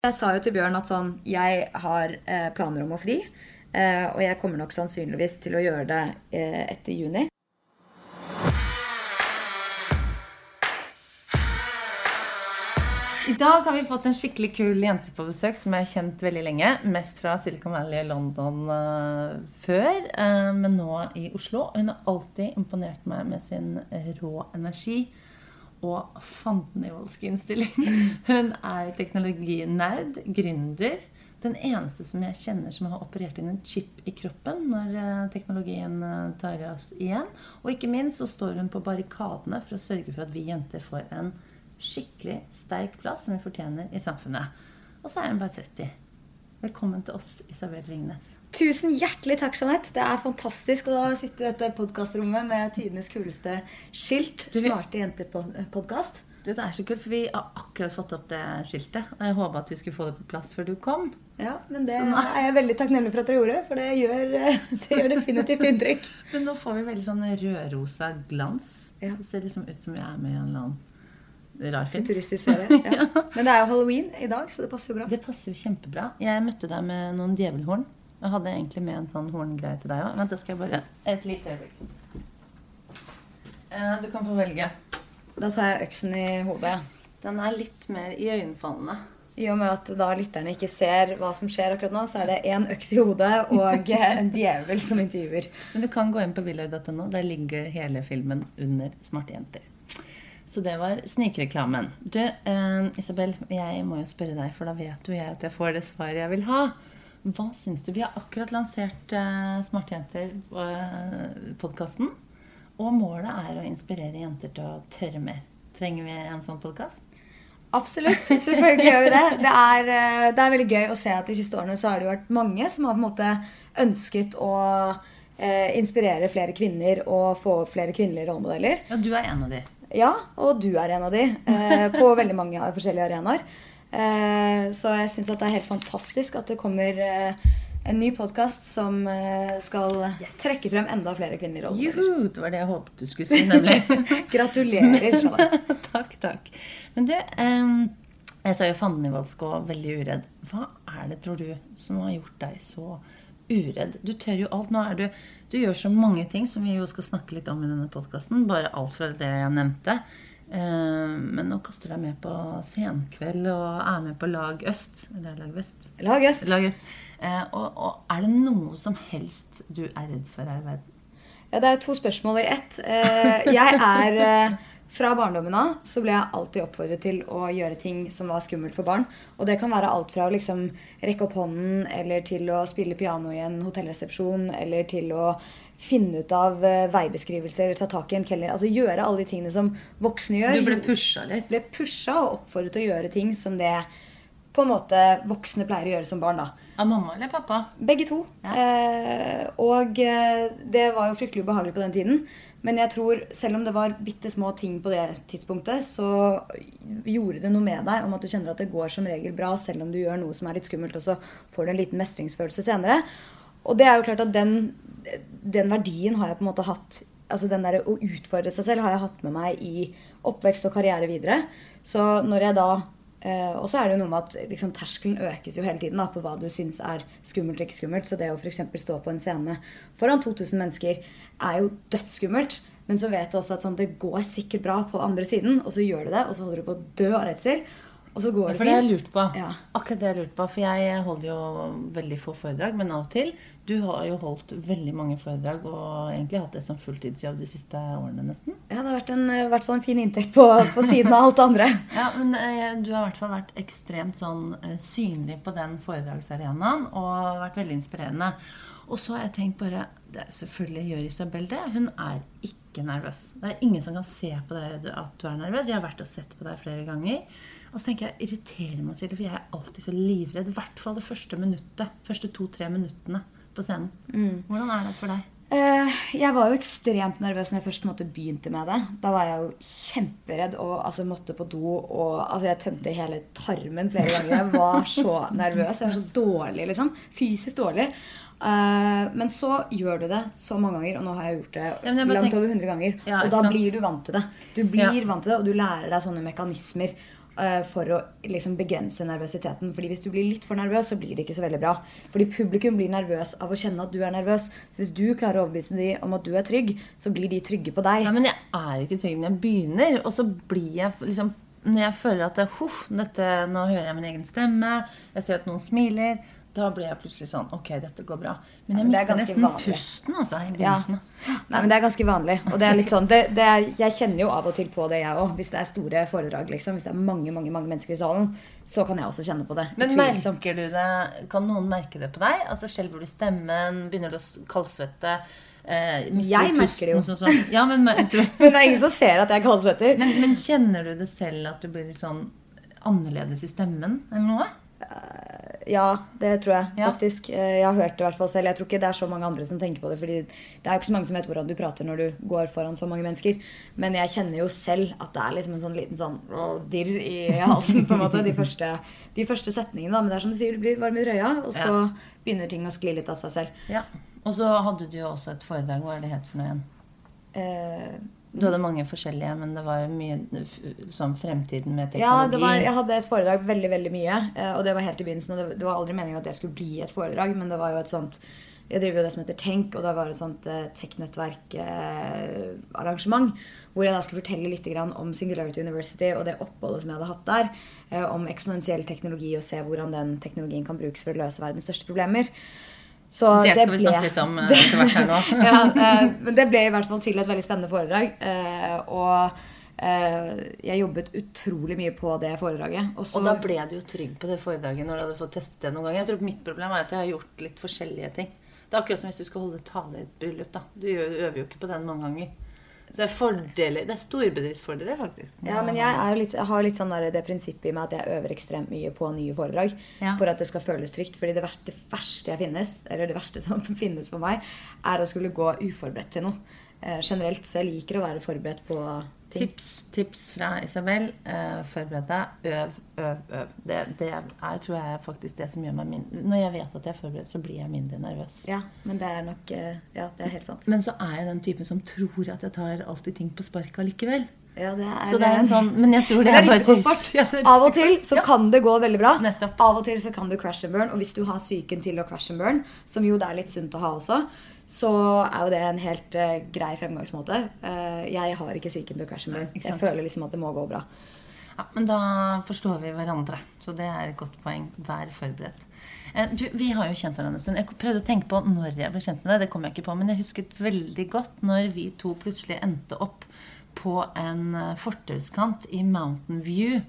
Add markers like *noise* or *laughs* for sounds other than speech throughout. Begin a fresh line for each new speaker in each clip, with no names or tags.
Jeg sa jo til Bjørn at sånn Jeg har eh, planer om å fri. Eh, og jeg kommer nok sannsynligvis til å gjøre det eh, etter juni.
I dag har vi fått en skikkelig kul jente på besøk som jeg har kjent veldig lenge. Mest fra Silicon Valley og London uh, før, uh, men nå i Oslo. Hun har alltid imponert meg med sin rå energi og fandenivoldsk innstilling. *laughs* Hun er teknologinerd, gründer. Den eneste som jeg kjenner som har operert inn en chip i kroppen når uh, teknologien tar oss igjen. Og ikke minst så står hun på barrikadene for å sørge for at vi jenter får en skikkelig sterk plass som vi fortjener i samfunnet. Og så er hun bare 30. Velkommen til oss, Isabel Ringnes.
Tusen hjertelig takk, Jeanette. Det er fantastisk å sitte i dette podkastrommet med tidenes kuleste skilt. Smarte jenter-podkast.
Det er så kult, for vi har akkurat fått opp det skiltet. Og jeg håpa at vi skulle få det på plass før du kom.
Ja, men det er jeg veldig takknemlig for at dere gjorde, for det gjør, *laughs* det gjør definitivt inntrykk. *laughs*
men nå får vi veldig sånn rødrosa glans. Ja. Det ser liksom ut som vi er med i en eller annen rar film.
Futuristisk serie. *laughs* Ja. Men det er jo halloween i dag, så det passer jo bra.
Det passer jo kjempebra. Jeg møtte deg med noen djevelhorn. Jeg hadde egentlig med en sånn horngreie til deg òg. Vent, det skal jeg bare Et lite øyeblikk. Eh, du kan få velge.
Da tar jeg øksen i hodet.
Den er litt mer iøynefallende.
I og med at da lytterne ikke ser hva som skjer akkurat nå, så er det én øks i hodet og en djevel som intervjuer.
Men du kan gå inn på villaøy.no. Der ligger hele filmen under Smarte jenter. Så det var snikreklamen. Du, eh, Isabel, jeg må jo spørre deg, for da vet jo jeg at jeg får det svaret jeg vil ha. Hva syns du? Vi har akkurat lansert uh, Smartjenter-podkasten. Eh, og målet er å inspirere jenter til å tørre mer. Trenger vi en sånn podkast?
Absolutt. Selvfølgelig gjør vi det. Det er, eh, det er, veldig gøy å se at de siste årene så har det jo vært mange som har på en måte ønsket å eh, inspirere flere kvinner og få opp flere kvinnelige rollemodeller.
Ja, du er en av de.
Ja, og du er en av de. Eh, på veldig mange forskjellige arenaer. Eh, så jeg syns det er helt fantastisk at det kommer eh, en ny podkast som eh, skal yes. trekke frem enda flere kvinner i rollen.
Juhu! Det var det jeg håpet du skulle si, nemlig. *laughs*
Gratulerer, Jeanette. *laughs*
takk, takk. Men du, jeg sa jo Fanny og veldig uredd. Hva er det, tror du, som har gjort deg så uredd. Du tør jo alt. Nå er du, du gjør så mange ting som vi jo skal snakke litt om i denne podkasten. Bare alt fra det jeg nevnte. Eh, men nå kaster deg med på senkveld og er med på Lag Øst. Eller Lag Vest?
Lag Øst.
Lag Øst. Eh, og, og, er det noe som helst du er redd for her i verden?
Ja, det er to spørsmål i ett. Eh, jeg er fra barndommen av så ble jeg alltid oppfordret til å gjøre ting som var skummelt for barn. Og det kan være alt fra å liksom rekke opp hånden, eller til å spille piano i en hotellresepsjon, eller til å finne ut av uh, veibeskrivelser, eller ta tak i en kelner. Altså gjøre alle de tingene som voksne gjør.
Du ble pusha litt?
Ble pusha og oppfordret til å gjøre ting som det på en måte voksne pleier å gjøre som barn. da.
Av mamma eller pappa?
Begge to. Ja. Eh, og eh, det var jo fryktelig ubehagelig på den tiden. Men jeg tror, selv om det var bitte små ting på det tidspunktet, så gjorde det noe med deg om at du kjenner at det går som regel bra, selv om du gjør noe som er litt skummelt, og så får du en liten mestringsfølelse senere. Og det er jo klart at den, den verdien har jeg på en måte hatt altså den der Å utfordre seg selv har jeg hatt med meg i oppvekst og karriere videre. Så når jeg da eh, Og så er det jo noe med at liksom, terskelen økes jo hele tiden da, på hva du syns er skummelt og ikke skummelt. Så det å f.eks. stå på en scene foran 2000 mennesker er jo dødsskummelt. Men så vet du også at sånn, det går sikkert bra på andre siden, og så gjør du det, og så holder du på å dø av redsel. Og så går det
fint. For det har jeg lurt på. Ja. Akkurat det jeg lurt på. For jeg holder jo veldig få foredrag, men av og til. Du har jo holdt veldig mange foredrag og egentlig hatt det som fulltidsjobb de siste årene nesten.
Ja, det har vært en, i hvert fall en fin inntekt på, på siden av alt det andre. *laughs*
ja, men eh, du har i hvert fall vært ekstremt sånn eh, synlig på den foredragsarenaen og vært veldig inspirerende. Og så har jeg tenkt bare det Selvfølgelig gjør Isabel det. Hun er ikke nervøs. Det er ingen som kan se på deg at du er nervøs. Jeg har vært og sett på deg flere ganger. Og så tenker jeg irriterer meg selv, for jeg er alltid så livredd. I hvert fall det første minuttet. Første to-tre minuttene på scenen. Mm. Hvordan er det for deg?
Uh, jeg var jo ekstremt nervøs når jeg først måtte begynte med det. Da var jeg jo kjemperedd og altså, måtte på do. Og altså, jeg tømte hele tarmen flere ganger. Jeg var så nervøs. Jeg var så dårlig, liksom. Fysisk dårlig. Uh, men så gjør du det så mange ganger, og nå har jeg gjort det ja, langt tenker... over 100 ganger. Ja, og da blir du vant til det. Du blir ja. vant til det, og du lærer deg sånne mekanismer. uh, for å liksom begrense nervøsiteten. Fordi hvis du blir litt for nervøs, så blir det ikke så veldig bra. Fordi publikum blir nervøs av å kjenne at du er nervøs. Så hvis du klarer å overbevise dem om at du er trygg, så blir de trygge på deg.
Ja, men jeg er ikke trygg når jeg begynner, og så blir jeg liksom Når jeg føler at det, dette, nå hører jeg min egen stemme, jeg ser at noen smiler, da blir jeg plutselig sånn Ok, dette går bra. Men jeg
ja,
mister nesten
vanlig.
pusten, altså, i
Ja. Nei, men Det er ganske vanlig. Og det er litt sånn, det, det er, jeg kjenner jo av og til på det, jeg òg. Hvis det er store foredrag, liksom, hvis det er mange mange, mange mennesker i salen, så kan jeg også kjenne på det.
Men
Utvilsomt.
merker du det Kan noen merke det på deg? Altså Skjelver du i stemmen? Begynner du å kaldsvette? Eh,
Jeg merker det jo.
Sånn, sånn. Ja, men, *laughs*
Men det er ingen som ser at jeg kaldsvetter.
men, men kjenner du det selv at du blir litt sånn annerledes i stemmen eller noe?
Ja, det tror jeg
Ja.
faktisk. Eh, Jeg har hørt det i hvert fall selv. Jeg tror ikke det er så mange andre som tenker på det. fordi det er jo ikke så mange som vet hvordan du prater når du går foran så mange mennesker. Men jeg kjenner jo selv at det er liksom en sånn liten sånn dirr i halsen på en måte, de første, de første setningene. da. Men det er som du sier, du blir varm i røya, og så begynner ting å skli litt av seg selv.
Ja. Og så hadde du jo også et foredrag. Hva er det het for noe igjen?
Eh,
Du hadde mange forskjellige, men det var mye sånn fremtiden med teknologi.
Ja, det var, jeg hadde et foredrag veldig veldig mye. eh, Og det var helt i begynnelsen. Og det, var aldri meningen at det skulle bli et foredrag, men det var jo et sånt Jeg driver jo det som heter Tenk, og det var et sånt eh, tech-nettverk-arrangement. hvor jeg da skulle fortelle litt grann om Singularity University og det oppholdet som jeg hadde hatt der. eh, Om eksponentiell teknologi og se hvordan den teknologien kan brukes for å løse verdens største problemer. Så
Det skal vi
ble-
snakke litt om eh, *laughs* etter hvert her nå. *laughs*
ja, eh, men det ble i hvert fall til et veldig spennende foredrag. eh, og eh, jeg jobbet utrolig mye på det foredraget. Og, så,
Og da ble du jo trygg på det foredraget når du hadde fått testet det noen ganger. Jeg tror Mitt problem er at jeg har gjort litt forskjellige ting. Det er akkurat som hvis du skal holde tale i et bryllup. da. Du øver jo ikke på den mange ganger. Så det er fordeler, det er storbedriftsfordeler, faktisk.
ja, men jeg, litt, jeg har litt sånn der, det prinsippet i meg at jeg øver ekstremt mye på nye foredrag.
Ja.
For at det skal føles trygt. fordi det verste, det verste jeg finnes, eller det verste som *laughs* finnes for meg, er å skulle gå uforberedt til noe. Eh, generelt. Så jeg liker å være forberedt på ting.
Tips, tips fra Isabel. Eh, forbered deg. Øv, øv, øv. Det, det er, tror jeg er faktisk det som gjør meg mindre Når jeg vet at jeg er forberedt, så blir jeg mindre nervøs.
Ja, men det er nok eh, Ja, det er helt sant.
Men så er jeg den typen som tror at jeg tar alltid ting på sparket allikevel.
Ja, det er,
Så det er en sånn Men jeg tror *laughs* det
Det er
er *laughs* er
Av og til så kan det gå veldig bra.
Nettopp.
Av og til så kan du crash and burn. Og hvis du har psyken til å crash and burn, som jo det er litt sunt å ha også, så er jo det en helt uh, grei fremgangsmåte. Uh, jeg har ikke psyken til å crash and burn. Jeg føler liksom at det må gå bra.
Ja, men da forstår vi hverandre. Så det er et godt poeng. Vær forberedt. Uh, Du, vi har jo kjent hverandre en stund. Jeg prøvde å tenke på når jeg ble kjent med deg. Det kom jeg ikke på, men jeg husket veldig godt når vi to plutselig endte opp på en fortauskant i Mountain View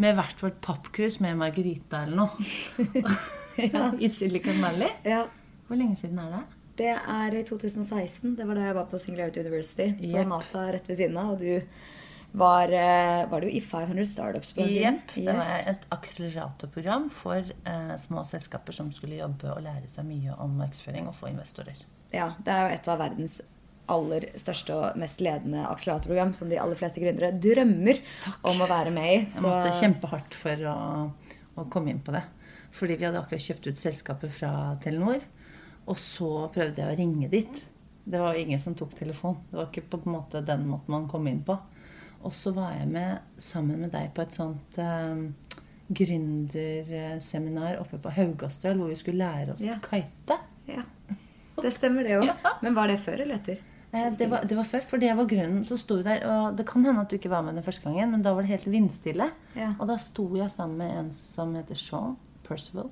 med hvert vårt pappkrus med Margarita eller noe. *laughs* *laughs* I Silicon Valley.
Ja,
Hvor lenge siden er det?
Det er i 2016. Det var da jeg var på Singularity University på
Jepp.
NASA rett ved siden av. Og du var, eh, var du i 500 Startups på den tiden?
Jepp. Det var et akseleratorprogram for eh, små selskaper som skulle jobbe og lære seg mye om markedsføring og få investorer.
Ja, det er jo et av verdens aller største og mest ledende akseleratorprogram som de aller fleste gründere drømmer om å være med i.
Jeg måtte kjempe hardt for å, å komme inn på det. Fordi vi hadde akkurat kjøpt ut selskapet fra Telenor. Og så prøvde jeg å ringe dit. Det var jo ingen som tok telefon. Det var ikke på en måte den måten man kom inn på. Og så var jeg med sammen med deg på et sånt eh, gründerseminar oppe på Haugastøl, hvor vi skulle lære oss
Ja.
å kite.
Ja, det stemmer det *laughs* òg. Men var det før eller etter?
Eh, Det var, det var før, for det var grunnen. Så sto vi der, og Det kan hende at du ikke var med den første gangen, men da var det helt vindstille.
Ja.
Og da sto jeg sammen med en som heter Sean Percival.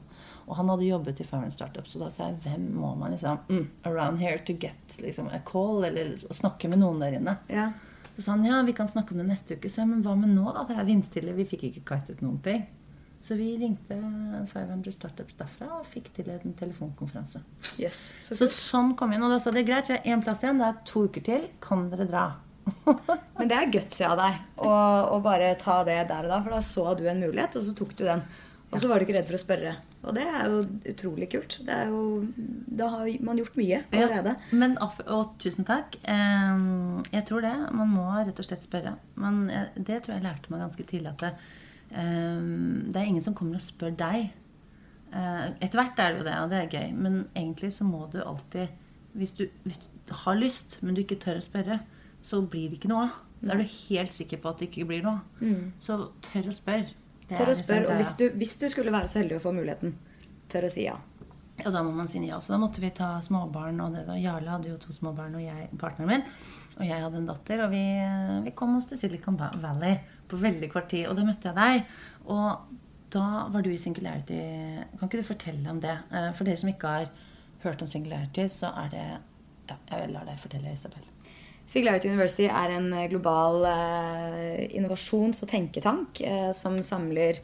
Og han hadde jobbet i Foreign Startups, så da sa jeg hvem må man liksom mm, Around here to get liksom, a call, eller snakke med noen der inne.
Ja.
Så sa han ja, vi kan snakke om det neste uke. Så jeg, men hva med nå, da? Det er vindstille, vi fikk ikke kitet noen ting. Så vi ringte 500 Startups derfra og fikk til en telefonkonferanse.
Yes. Så,
Så sånn kom vi inn, og da sa de greit, vi har én plass igjen, det er to uker til, kan dere dra? *laughs*
Men det er gutsy av deg å, å bare ta det der og da, for da så du en mulighet, og så tok du den. Og så var du ikke redd for å spørre. Og det er jo utrolig kult. Det er jo, da har man gjort mye allerede.
Men, og, tusen takk. Jeg tror det. Man må rett og slett spørre. Men det tror jeg lærte meg ganske tidlig at det, det er ingen som kommer og spør deg. Eh, Etter hvert er det jo det, og det er gøy. Men egentlig så må du alltid hvis du, hvis du har lyst, men du ikke tør å spørre, så blir det ikke noe av. Da er du helt sikker på at det ikke blir noe av. Så tør å spørre.
Tør å
liksom
spørre. Og hvis du, hvis du skulle være så heldig å få muligheten, tør å si ja.
Og da må man si ja. Så da måtte vi ta småbarn. Og det da. Jarle hadde jo to småbarn, og jeg, partneren min. Og jeg hadde en datter. Og vi, vi kom oss til Silicon Valley på veldig kort tid. Og da møtte jeg deg. Og da var du i Singularity. Kan ikke du fortelle om det? Eh, For dere som ikke har hørt om Singularity, så er det Ja, jeg lar deg fortelle, Isabel.
Singularity University er en eh, global eh, innovasjons- og tenketank eh, som samler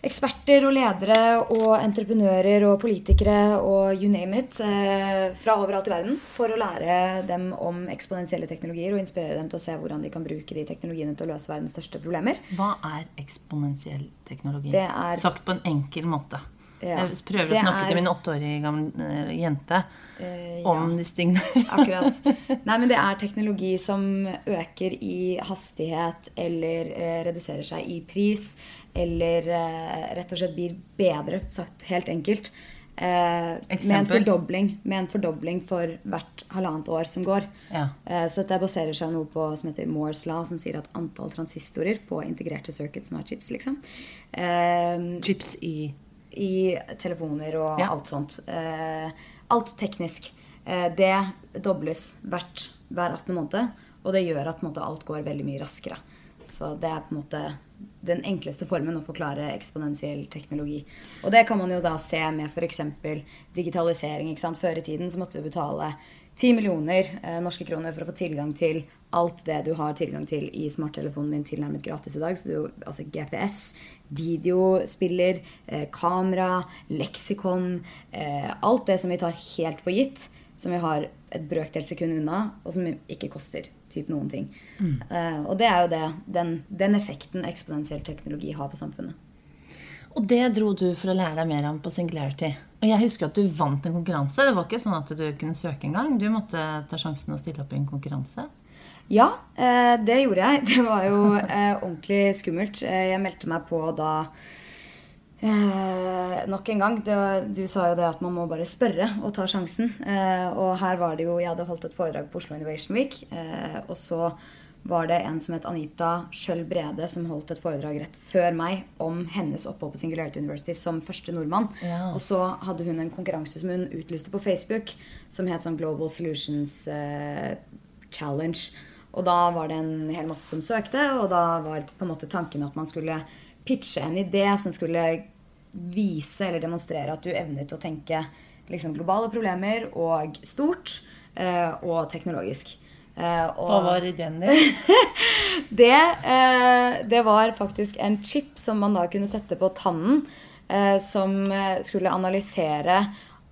eksperter og ledere og entreprenører og politikere og you name it fra overalt i verden for å lære dem om eksponentielle teknologier og inspirere dem til å se hvordan de kan bruke de teknologiene til å løse verdens største problemer.
Hva er eksponentiell teknologi?
Det er-
Sagt på en enkel måte.
Ja.
Jeg prøver å snakke
er-
til min åtteårige gamle eh, jente
Eh,
om disse tingene. *laughs*
Akkurat. Nei, men det er teknologi som øker i hastighet eller uh, reduserer seg i pris. Eller rett og slett blir bedre, sagt helt enkelt. Med, en fordobling, med en fordobling for hvert halvannet år som går.
Ja.
Så dette baserer seg noe på som heter Moores law, som sier at antall transistorer på integrerte circuits, som har chips, liksom,
Chips i
i telefoner og
Ja.
alt sånt. Eh, alt teknisk. Eh, det dobles hvert, hver 18. måned, og det gjør at måte, alt går veldig mye raskere. Så det er på en måte den enkleste formen å forklare eksponentiell teknologi. Og det kan man jo da se med f.eks. digitalisering. Før i tiden så måtte du betale 10 millioner eh, norske kroner for å få tilgang til alt det du har tilgang til i smarttelefonen din tilnærmet gratis i dag. Så du, altså GPS, videospiller, eh, kamera, leksikon eh, Alt det som vi tar helt for gitt, som vi har et brøkdels sekund unna, og som ikke koster typ noen ting. Eh, og det er jo det, den, den effekten eksponentiell teknologi har på samfunnet.
Og det dro du for å lære deg mer om på Singularity. Og jeg husker at du vant en konkurranse. Det var ikke sånn at du kunne søke engang. Du måtte ta sjansen og stille opp i en konkurranse.
Ja, eh, det gjorde jeg. *laughs* Det var jo eh, ordentlig skummelt. Eh, jeg meldte meg på da eh, nok en gang. Det, du sa jo det at man må bare spørre og ta sjansen. Eh, og her var det jo Jeg hadde holdt et foredrag på Oslo Innovation Week. Eh, og så var det en som het Anita Schjøll Brede, som holdt et foredrag rett før meg om hennes opphold på Singularity University som første nordmann.
Ja.
Og så hadde hun en konkurranse som hun utlyste på Facebook, som het sånn Global Solutions eh, Challenge. Og da var det en hel masse som søkte, og da var på en måte tanken at man skulle pitche en idé som skulle vise eller demonstrere at du evnet å tenke liksom, globale problemer og stort eh, og teknologisk. Eh, og
Hva var ideen din? *laughs*
det, eh, det var faktisk en chip som man da kunne sette på tannen, eh, som skulle analysere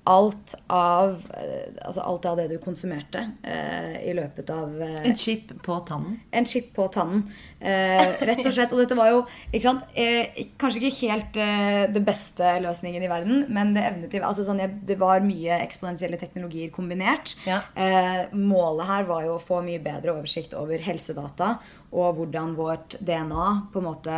alt av, eh, altså alt av det du konsumerte eh, i løpet av eh,
En chip på tannen.
en chip på tannen. Eh, rett og slett. Og dette var jo ikke eh, kanskje ikke helt eh, det beste løsningen i verden, men det evnet til altså sånn, jeg- Det var mye eksponentielle teknologier kombinert.
Ja.
Eh, målet her var jo å få mye bedre oversikt over helsedata og hvordan vårt DNA på en måte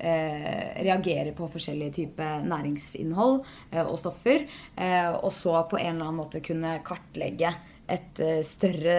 eh, reagerer på forskjellige typer næringsinnhold eh, og stoffer. Eh, og så på en eller annen måte kunne kartlegge et eh, større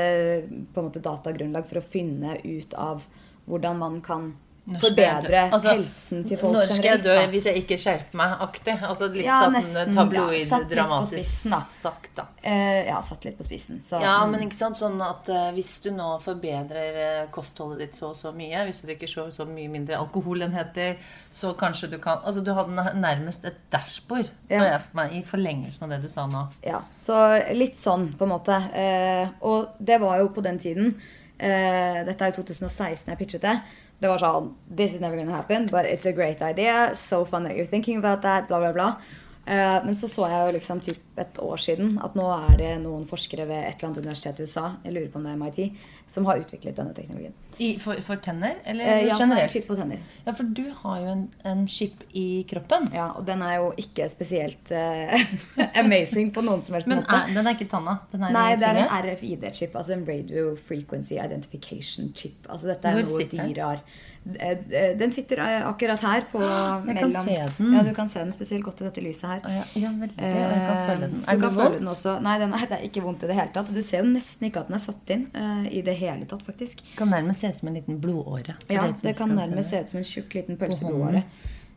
måte, datagrunnlag for å finne ut av hvordan man kan
Dø?
forbedre
Altså,
helsen til folk
Når skal jeg dø
da.
hvis jeg ikke skjerper meg? Aktig. Altså litt
Ja,
sånn
ja.
tabloid, dramatisk
spissen, da.
sagt, da.
Uh, ja, satt litt på spissen. Så,
Ja, men ikke sant, sånn at uh, hvis du nå forbedrer uh, kostholdet ditt så og så mye, hvis du drikker så og så mye mindre alkoholenheter, så kanskje du kan Altså du hadde nærmest et dashbord, så
Ja.
jeg for meg, i forlengelsen av det du sa nå.
Ja, så litt sånn, på en måte. Eh, og det var jo på den tiden eh, Dette er jo 2016 jeg pitchet det. Det var sånn This is never gonna happen, but it's a great idea. So fun that you're thinking about that. Bla, bla, bla. Eh, men så så jeg jo liksom typ et år siden at nå er det noen forskere ved et eller annet universitet i USA, jeg lurer på om det er MIT, som har utviklet denne teknologien.
I, for, for tenner, eller
Eh, ja, er
generelt?
chip på tenner.
Ja, for du har jo en, en chip i kroppen.
Ja, og den er jo ikke spesielt uh, *laughs* amazing på noen som helst
Men
måte.
Men den er ikke tanna? Den er
Nei, det er en? RFID-chip, altså en Radio Frequency Identification Chip. Altså dette er
Hvor
noe
sitter
dyr har. Eh, eh, Den sitter eh, akkurat her på
Jeg kan se den.
Ja, du kan se den spesielt godt i dette lyset her.
Ja, ja, veldig. Jeg kan føle den. Er
den
vondt?
Nei, den er, det er ikke vondt i det hele tatt. Du ser jo nesten ikke at den er satt inn uh, i det hele tatt, faktisk.
Det kan nærmest se ut som en liten blodåre.
Ja, det,
det
kan,
kan
nærmest se ut som en tjukk liten pølseblodåre.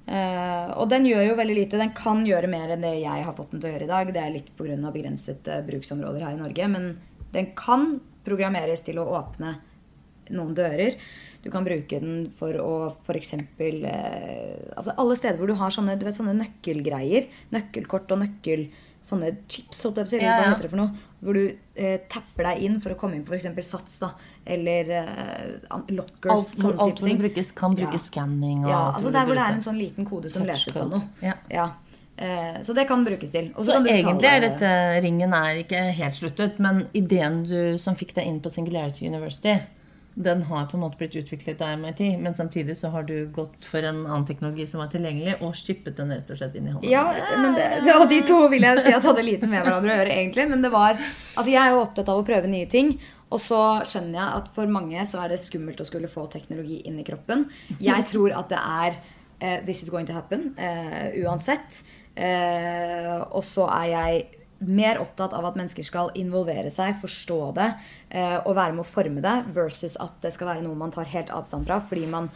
Uh, og den gjør jo veldig lite. Den kan gjøre mer enn det jeg har fått den til å gjøre i dag. Det er litt pga. begrensede bruksområder her i Norge. Men den kan programmeres til å åpne noen dører. Du kan bruke den for å f.eks. Eh, altså alle steder hvor du har sånne, du vet, sånne nøkkelgreier. Nøkkelkort og nøkkel... Sånne chips, holdt jeg på å si.
Ja,
Hva
ja.
heter det for noe? Hvor du eh, tapper deg inn for å komme inn på f.eks. Sats. da, Eller eh, lockers.
Alt,
sånne
alt hvor det
ting.
brukes, kan bruke
Ja.
skanning
Ja, altså
du
Der hvor det er en sånn liten kode som leses av noe.
Ja.
Ja. Eh, så det kan brukes til. Også
Så
kan du
egentlig er dette ringen er ikke helt sluttet, men ideen du, som fikk deg inn på Singularity University, den har på en måte blitt utviklet av MIT, men samtidig så har du gått for en annen teknologi som var tilgjengelig, og skippet den rett og slett inn i hånda.
Ja, men det, det, og de to vil jeg si at hadde lite med hverandre å gjøre, egentlig. Men det var Altså, jeg er jo opptatt av å prøve nye ting. Og så skjønner jeg at for mange så er det skummelt å skulle få teknologi inn i kroppen. Jeg *laughs* tror at det er uh, This is going to happen Uh, uansett. Uh, og så er jeg mer opptatt av at mennesker skal involvere seg, forstå det eh, og være med å forme det, versus at det skal være noe man tar helt avstand fra fordi man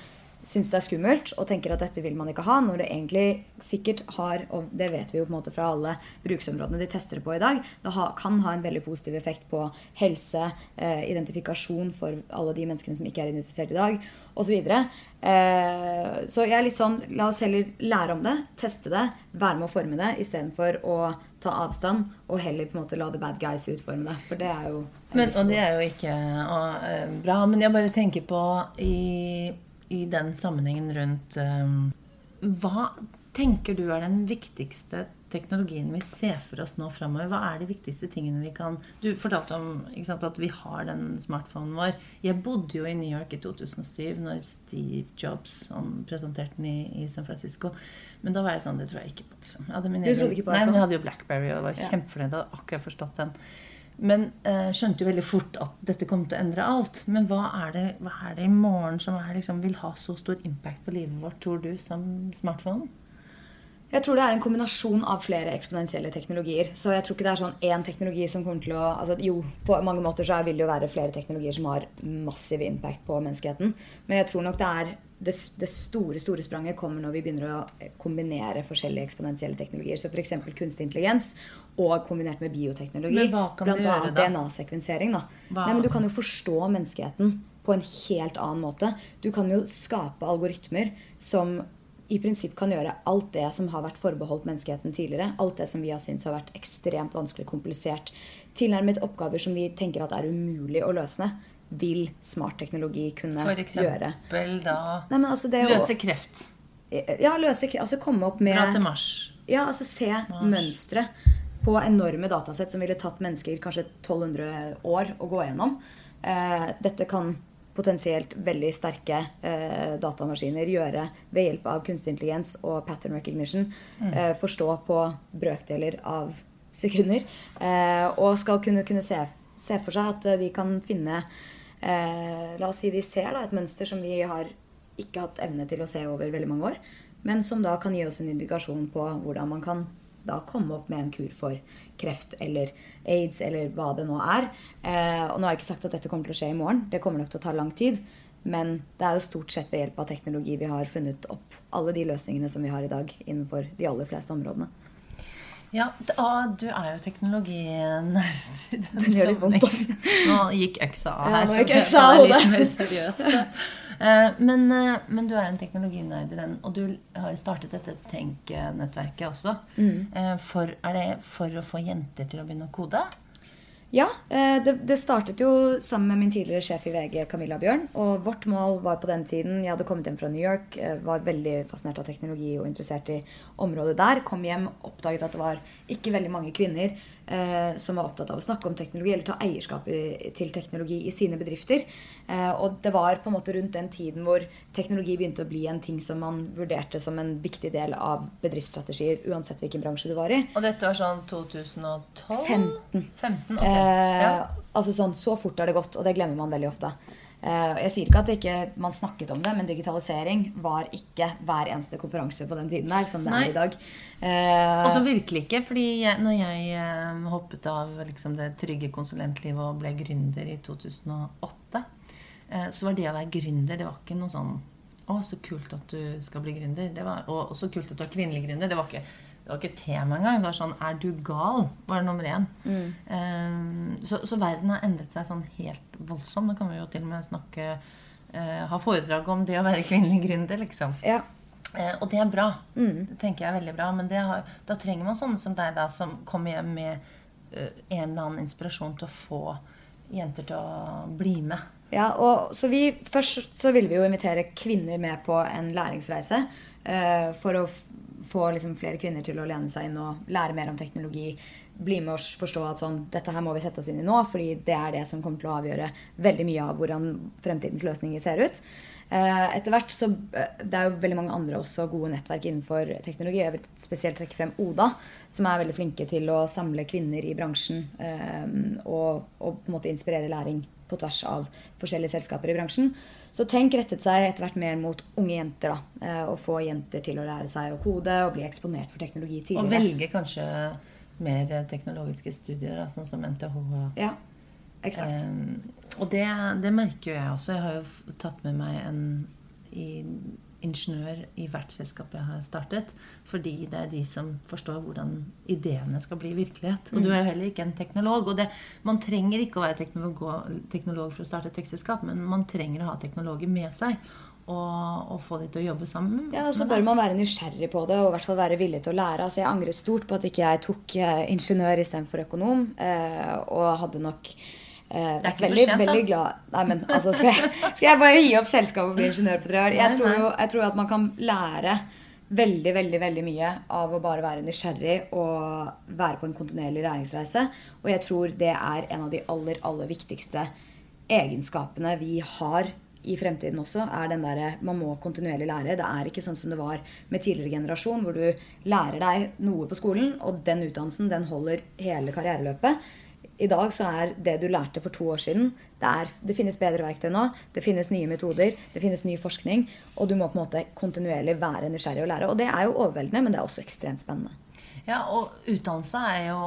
syns det er skummelt og tenker at dette vil man ikke ha, når det egentlig sikkert har, og det vet vi jo på en måte fra alle bruksområdene de tester på i dag, det kan ha en veldig positiv effekt på helse, eh, identifikasjon for alle de menneskene som ikke er identifisert i dag, osv. Eh, så jeg er litt sånn La oss heller lære om det, teste det, være med å forme det, istedenfor å ta avstand og heller på en måte la the bad guys utforme det. For det er jo
Men, og det er jo ikke eh, bra. Men jeg bare tenker på i, i den sammenhengen rundt um, Hva tenker du er den viktigste teknologien vi ser for oss nå framover? Hva er de viktigste tingene vi kan Du fortalte om sant, at vi har den smartphonen vår. Jeg bodde jo i New York i 2007 når Steve Jobs presenterte den i, i San Francisco. Men da var jeg sånn Det tror jeg ikke på. liksom. Jeg min
Du trodde ikke på
Nei, men jeg hadde jo Blackberry og var
Ja.
kjempefornøyd. Jeg hadde akkurat forstått den. Men eh, skjønte jo veldig fort at dette kom til å endre alt. Men hva er det, hva er det i morgen som er, liksom, vil ha så stor impact på livet vårt, tror du, som smartphone?
Jeg tror det er en kombinasjon av flere eksponentielle teknologier. Så jeg tror ikke det er sånn én teknologi som kommer til å altså Jo, på mange måter så vil det jo være flere teknologier som har massiv impact på menneskeheten. Men jeg tror nok det er det, det store store spranget kommer når vi begynner å kombinere forskjellige eksponentielle teknologier. Så f.eks. kunstig intelligens og kombinert med bioteknologi.
Men hva kan
blant
du gjøre da?
DNA-sekvensering. da. Nei, men Du kan jo forstå menneskeheten på en helt annen måte. Du kan jo skape algoritmer som i prinsipp kan gjøre alt det som har vært forbeholdt menneskeheten tidligere. Alt det som vi har syntes har vært ekstremt vanskelig, komplisert. Tilnærmet oppgaver som vi tenker at er umulig å løse, vil smart teknologi kunne
For
gjøre.
eksempel da
Nei, men altså det å-
Løse kreft.
Ja, løse kreft. Altså komme opp med
Dra til Mars.
ja, altså se mønstre på enorme datasett som ville tatt mennesker kanskje 1200 år å gå gjennom. Eh, dette kan potensielt veldig sterke eh, datamaskiner gjøre ved hjelp av kunstig intelligens og pattern recognition. Eh, forstå på brøkdeler av sekunder. Eh, og skal kunne, kunne se, se for seg at eh, de kan finne eh, La oss si de ser da, et mønster som vi har ikke hatt evne til å se over veldig mange år. Men som da kan gi oss en indikasjon på hvordan man kan da komme opp med en kur for kreft eller aids eller hva det nå er. Eh, og nå har jeg ikke sagt at dette kommer til å skje i morgen. Det kommer nok til å ta lang tid. Men det er jo stort sett ved hjelp av teknologi vi har funnet opp alle de løsningene som vi har i dag innenfor de aller fleste områdene.
Ja, ah, du er jo teknologinerd. i den
litt vondt, altså.
sammenhengen. Nå gikk øksa av
Ja, nå gikk øksa av hodet.
Eh, Men, eh, men du er en teknologinerd i den, og du har jo startet dette Tenk-nettverket også.
Mm.
Eh, For, er det for å få jenter til å begynne å kode?
Ja, det, det startet jo sammen med min tidligere sjef i VG, Camilla Bjørn. Og vårt mål var på den tiden Jeg hadde kommet hjem fra New York, var veldig fascinert av teknologi og interessert i området der. Kom hjem, oppdaget at det var ikke veldig mange kvinner som var opptatt av å snakke om teknologi eller ta eierskap til teknologi i sine bedrifter. Eh, og det var på en måte rundt den tiden hvor teknologi begynte å bli en ting som man vurderte som en viktig del av bedriftsstrategier, uansett hvilken bransje du var i.
Og dette var sånn 2012?
15.
15, ok.
Eh,
Ja.
Altså sånn, Så fort har det gått, og det glemmer man veldig ofte. Eh, jeg sier ikke at ikke man snakket om det, men digitalisering var ikke hver eneste konferanse på den tiden der, som det
Nei.
er i dag. Eh,
Og så virkelig ikke, fordi jeg, når jeg eh, hoppet av liksom, det trygge konsulentlivet og ble gründer i 2008, eh, så var det å være gründer det var ikke noe sånn Å, så kult at du skal bli gründer. Det var, og, og så kult at du er kvinnelig gründer. Det var ikke, det var ikke tema engang. Det var sånn Er du gal? var det nummer én. Eh, så, så verden har endret seg sånn helt voldsomt. Nå kan vi jo til og med snakke eh, Ha foredrag om det å være kvinnelig gründer, liksom.
ja.
Eh, og det er bra.
Mm.
Det tenker jeg er veldig bra. Men det har, da trenger man sånne som deg, da, som kommer hjem med eh, en eller annen inspirasjon til å få jenter til å bli med.
Ja, og så vi, Først så ville vi jo invitere kvinner med på en læringsreise. eh, for å få liksom flere kvinner til å lene seg inn og lære mer om teknologi. Bli med oss forstå at sånn, dette her må vi sette oss inn i nå, fordi det er det som kommer til å avgjøre veldig mye av hvordan fremtidens løsninger ser ut. Eh, etter hvert så eh, Det er jo veldig mange andre også gode nettverk innenfor teknologi. Jeg vil spesielt trekke frem Oda, som er veldig flinke til å samle kvinner i bransjen eh, og, og på en måte inspirere læring på tvers av forskjellige selskaper i bransjen. Så tenk rettet seg etter hvert mer mot unge jenter. da, Og få jenter til å lære seg å kode og bli eksponert for teknologi
Og
tidligere.
velge kanskje mer teknologiske studier, da, sånn som NTH.
Ja,
Eh, og det, det merker jo jeg også. Jeg har jo tatt med meg en i, ingeniør i hvert selskap jeg har startet. Fordi det er de som forstår hvordan ideene skal bli virkelighet. Og du er jo heller ikke en teknolog. Og det, man trenger ikke å være teknolog, teknolog for å starte et tekstselskap, men man trenger å ha teknologer med seg. Og, og få de til å jobbe sammen.
Ja, og så bør man være nysgjerrig på det og i hvert fall være villig til å lære. Altså, jeg angrer stort på at ikke jeg tok eh, ingeniør istedenfor økonom. Eh, og hadde nok eh,
Det er ikke
veldig, for
sent, da.
veldig glad Nei, men altså, skal jeg, skal jeg bare gi opp selskapet og bli ingeniør på tre år? Jeg tror jo jeg tror at man kan lære veldig, veldig veldig mye av å bare være nysgjerrig og være på en kontinuerlig læringsreise. Og jeg tror det er en av de aller, aller viktigste egenskapene vi har i fremtiden også, er den derre man må kontinuerlig lære. Det er ikke sånn som det var med tidligere generasjon, hvor du lærer deg noe på skolen, og den utdannelsen den holder hele karriereløpet. I dag så er det du lærte for to år siden det, er, det finnes bedre verktøy nå. Det finnes nye metoder. Det finnes ny forskning. Og du må på en måte kontinuerlig være nysgjerrig og lære. Og det er jo overveldende, men det er også ekstremt spennende.
Ja, og utdannelse er jo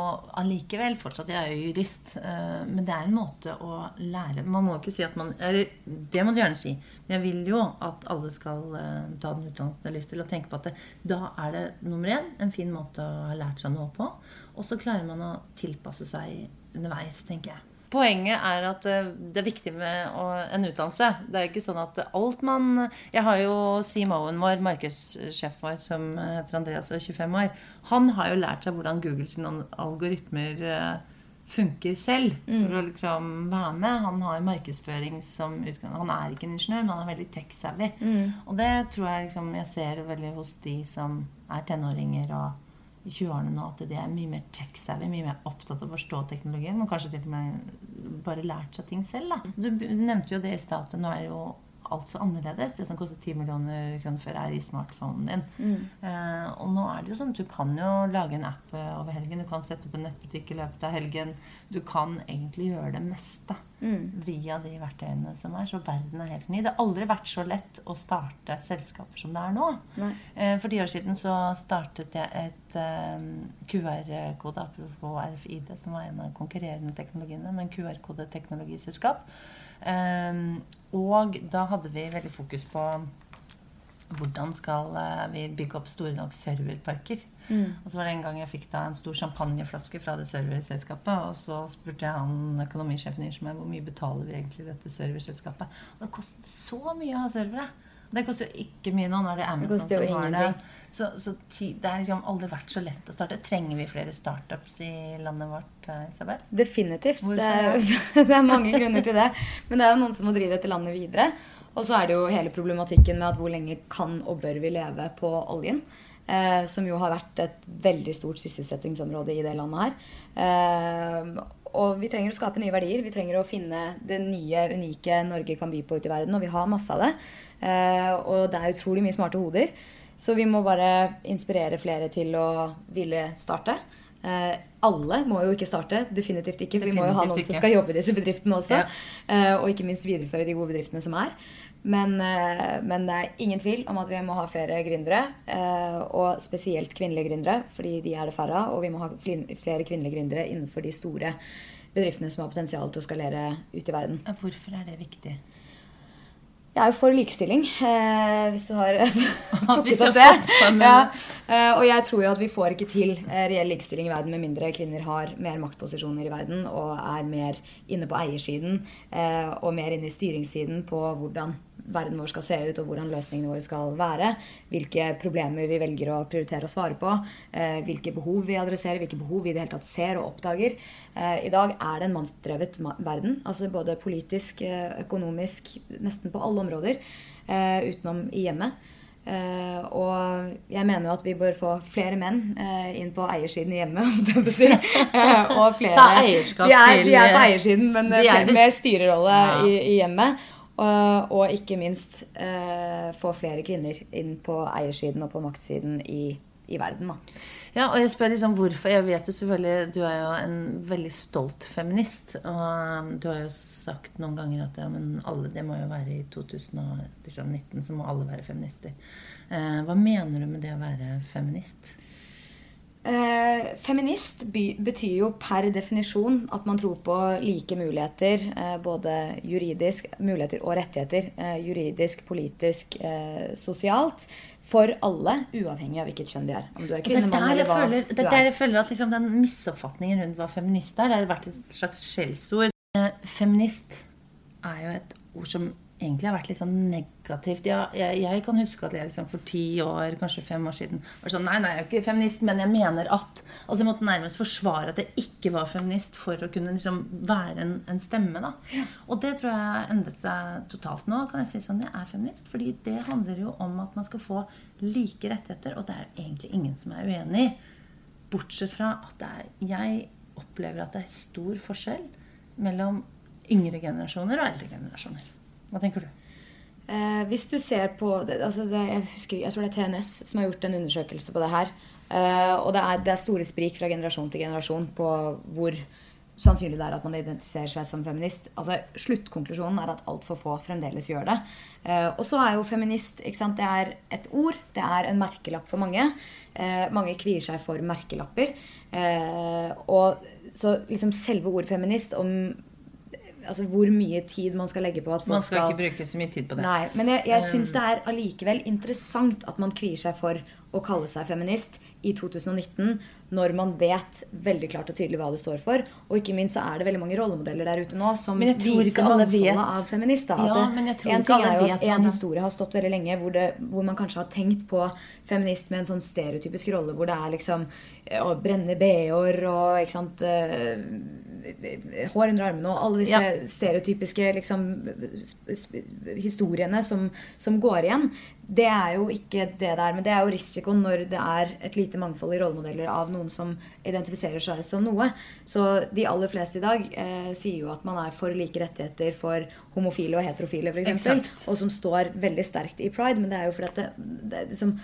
allikevel fortsatt Jeg er jo jurist, eh, men det er en måte å lære Man må ikke si at man Eller det må du gjerne si, men jeg vil jo at alle skal eh, ta den utdannelsen de har lyst til, og tenke på at det, da er det nummer én en fin måte å ha lært seg noe på. Og så klarer man å tilpasse seg underveis, tenker jeg. Poenget er at eh, det er viktig med en utdannelse. Det er jo ikke sånn at alt man Jeg har jo CMO-en vår, markedssjefen vår, som heter Andreas og er 25 år. Han har jo lært seg hvordan Google sine algoritmer eh, funker selv. For å liksom være med. Han har markedsføring som utgang. Han er ikke en ingeniør, men han er veldig tech-savvy. Og det tror jeg liksom jeg ser veldig hos de som er tenåringer og i 20-årene nå, at de er mye mer tech-savvy, mye mer opptatt av å forstå teknologien. Men kanskje til og med bare lært seg ting selv. Da. Du nevnte jo det i stad, at nå er jo alt så annerledes. Det som koster 10 millioner kroner før, er i smartphonen din. Eh, og nå er det jo sånn at du kan jo lage en app eh, over helgen. Du kan sette opp en nettbutikk i løpet av helgen. Du kan egentlig gjøre det meste via de verktøyene som er. Så verden er helt ny. Det har aldri vært så lett å starte selskaper som det er nå. Eh, For ti år siden så startet jeg et eh, QR-kode, apropos RFID, som var en av konkurrerende teknologiene, men QR-kode-teknologiselskap. Eh, Og da hadde vi veldig fokus på hvordan skal eh, vi bygge opp store nok serverparker. Og så var det en gang jeg fikk da en stor champagneflaske fra det serverselskapet. Og så spurte jeg han økonomisjefen i Ingeniør hvor mye betaler vi egentlig dette serverselskapet. Og det koster så mye å ha servere. Det koster jo ikke mye nå. Nå er det Amazon
det
som har det. Så, så det har liksom aldri vært så lett å starte. Trenger vi flere startups i landet vårt, eh, Isabel?
Definitivt. Det er, *laughs* det er mange grunner til det. Men det er jo noen som må drive dette landet videre. Og så er det jo hele problematikken med at hvor lenge kan og bør vi leve på oljen. Eh, som jo har vært et veldig stort sysselsettingsområde i det landet her. Eh, og vi trenger å skape nye verdier. Vi trenger å finne det nye, unike Norge kan by på ute i verden. Og vi har masse av det. Eh, og det er utrolig mye smarte hoder. Så vi må bare inspirere flere til å ville starte. Eh, alle må jo ikke starte. Definitivt ikke. For vi må jo ha noen
ikke.
som skal jobbe i disse bedriftene også.
Ja.
Eh, og ikke minst videreføre de gode bedriftene som er. Men, eh, men det er ingen tvil om at vi må ha flere gründere. eh, og spesielt kvinnelige gründere, fordi de er det færre av. Og vi må ha flere kvinnelige gründere innenfor de store bedriftene som har potensial til å skalere ut i verden.
Hvorfor er det viktig?
Jeg er jo for likestilling, eh, hvis du har *laughs* *laughs* plukket opp det. Ja. Eh, og jeg tror jo at vi får ikke til eh, reell likestilling i verden med mindre kvinner har mer maktposisjoner i verden og er mer inne på eiersiden eh, og mer inne i styringssiden på hvordan verden vår skal se ut og hvordan løsningene våre skal være. Hvilke problemer vi velger å prioritere å svare på. Eh, hvilke behov vi adresserer, hvilke behov vi i det hele tatt ser og oppdager. Eh, I dag er det en mannsdrevet verden. altså Både politisk, eh, økonomisk, nesten på alle områder. eh, utenom i hjemmet. Uh, og jeg mener jo at vi bør få flere menn uh, inn på eiersiden i hjemmet. *laughs* si. Uh, og flere,
Ta eierskap
de er,
til-
De er på eiersiden, men
De
med, styrerolle
Ja.
i, i hjemmet. Og, ikke minst eh, få flere kvinner inn på eiersiden og på maktsiden i, i verden. Da.
Ja, og jeg spør liksom hvorfor. Jeg vet jo selvfølgelig Du er jo en veldig stolt feminist. Og um, du har jo sagt noen ganger at ja, men alle, det må jo være i 2019 så må alle være feminister. Eh, hva mener du med det å være feminist?
Eh, feminist by, betyr jo per definisjon at man tror på like muligheter. Eh, både juridisk muligheter og rettigheter. Eh, juridisk, politisk, eh, sosialt. For alle, uavhengig av hvilket kjønn de er. Om du er kvinne, mann eller hva
føler,
du
det er
er.
der jeg føler at liksom den misoppfatningen rundt hva feminist er, det har vært et slags skjellsord. Eh, feminist er jo et ord som egentlig har vært litt sånn negativt. Jeg, jeg, jeg kan huske at jeg liksom for ti år, kanskje fem år siden, var sånn Nei, nei, jeg er ikke feminist, men jeg mener at Altså jeg måtte nærmest forsvare at jeg ikke var feminist for å kunne liksom være en, en stemme, da. Og det tror jeg har endret seg totalt nå. Kan jeg si sånn Jeg er feminist. Fordi det handler jo om at man skal få like rettigheter, og det er egentlig ingen som er uenig i. Bortsett fra at er, jeg opplever at det er stor forskjell mellom yngre generasjoner og eldre generasjoner. Hva tenker du?
Eh, hvis du ser på altså det, jeg, husker, jeg tror det er TNS som har gjort en undersøkelse på det her. Eh, og det er, det er store sprik fra generasjon til generasjon på hvor sannsynlig det er at man identifiserer seg som feminist. Altså, Sluttkonklusjonen er at altfor få fremdeles gjør det. Eh, og så er jo feminist ikke sant? Det er et ord. Det er en merkelapp for mange. Eh, mange kvier seg for merkelapper. Eh, og så liksom selve ordet feminist om altså hvor mye tid man skal legge på at folk
Man skal ikke bruke så mye tid på det.
Nei, men jeg, jeg syns det er allikevel interessant at man kvier seg for å kalle seg feminist i 2019, når man vet veldig klart og tydelig hva det står for. Og ikke minst så er det veldig mange rollemodeller der ute nå som viser mangfoldet
av
av feminister.
Ja, men jeg tror
en
ikke
ting er jo at en historie har stått veldig lenge hvor, det, hvor man kanskje har tenkt på feminist med en sånn stereotypisk rolle hvor det er liksom eh, å brenne bh-er og ikke sant eh, Hår under armene og alle disse
Ja.
stereotypiske liksom, historiene som, som går igjen. Det er jo ikke det det er, men det er jo risikoen når det er et lite mangfold i rollemodeller av noen som identifiserer seg som noe. Så de aller fleste i dag eh, sier jo at man er for like rettigheter for homofile og heterofile, f.eks. Og som står veldig sterkt i pride. Men det er jo fordi at det, det, liksom,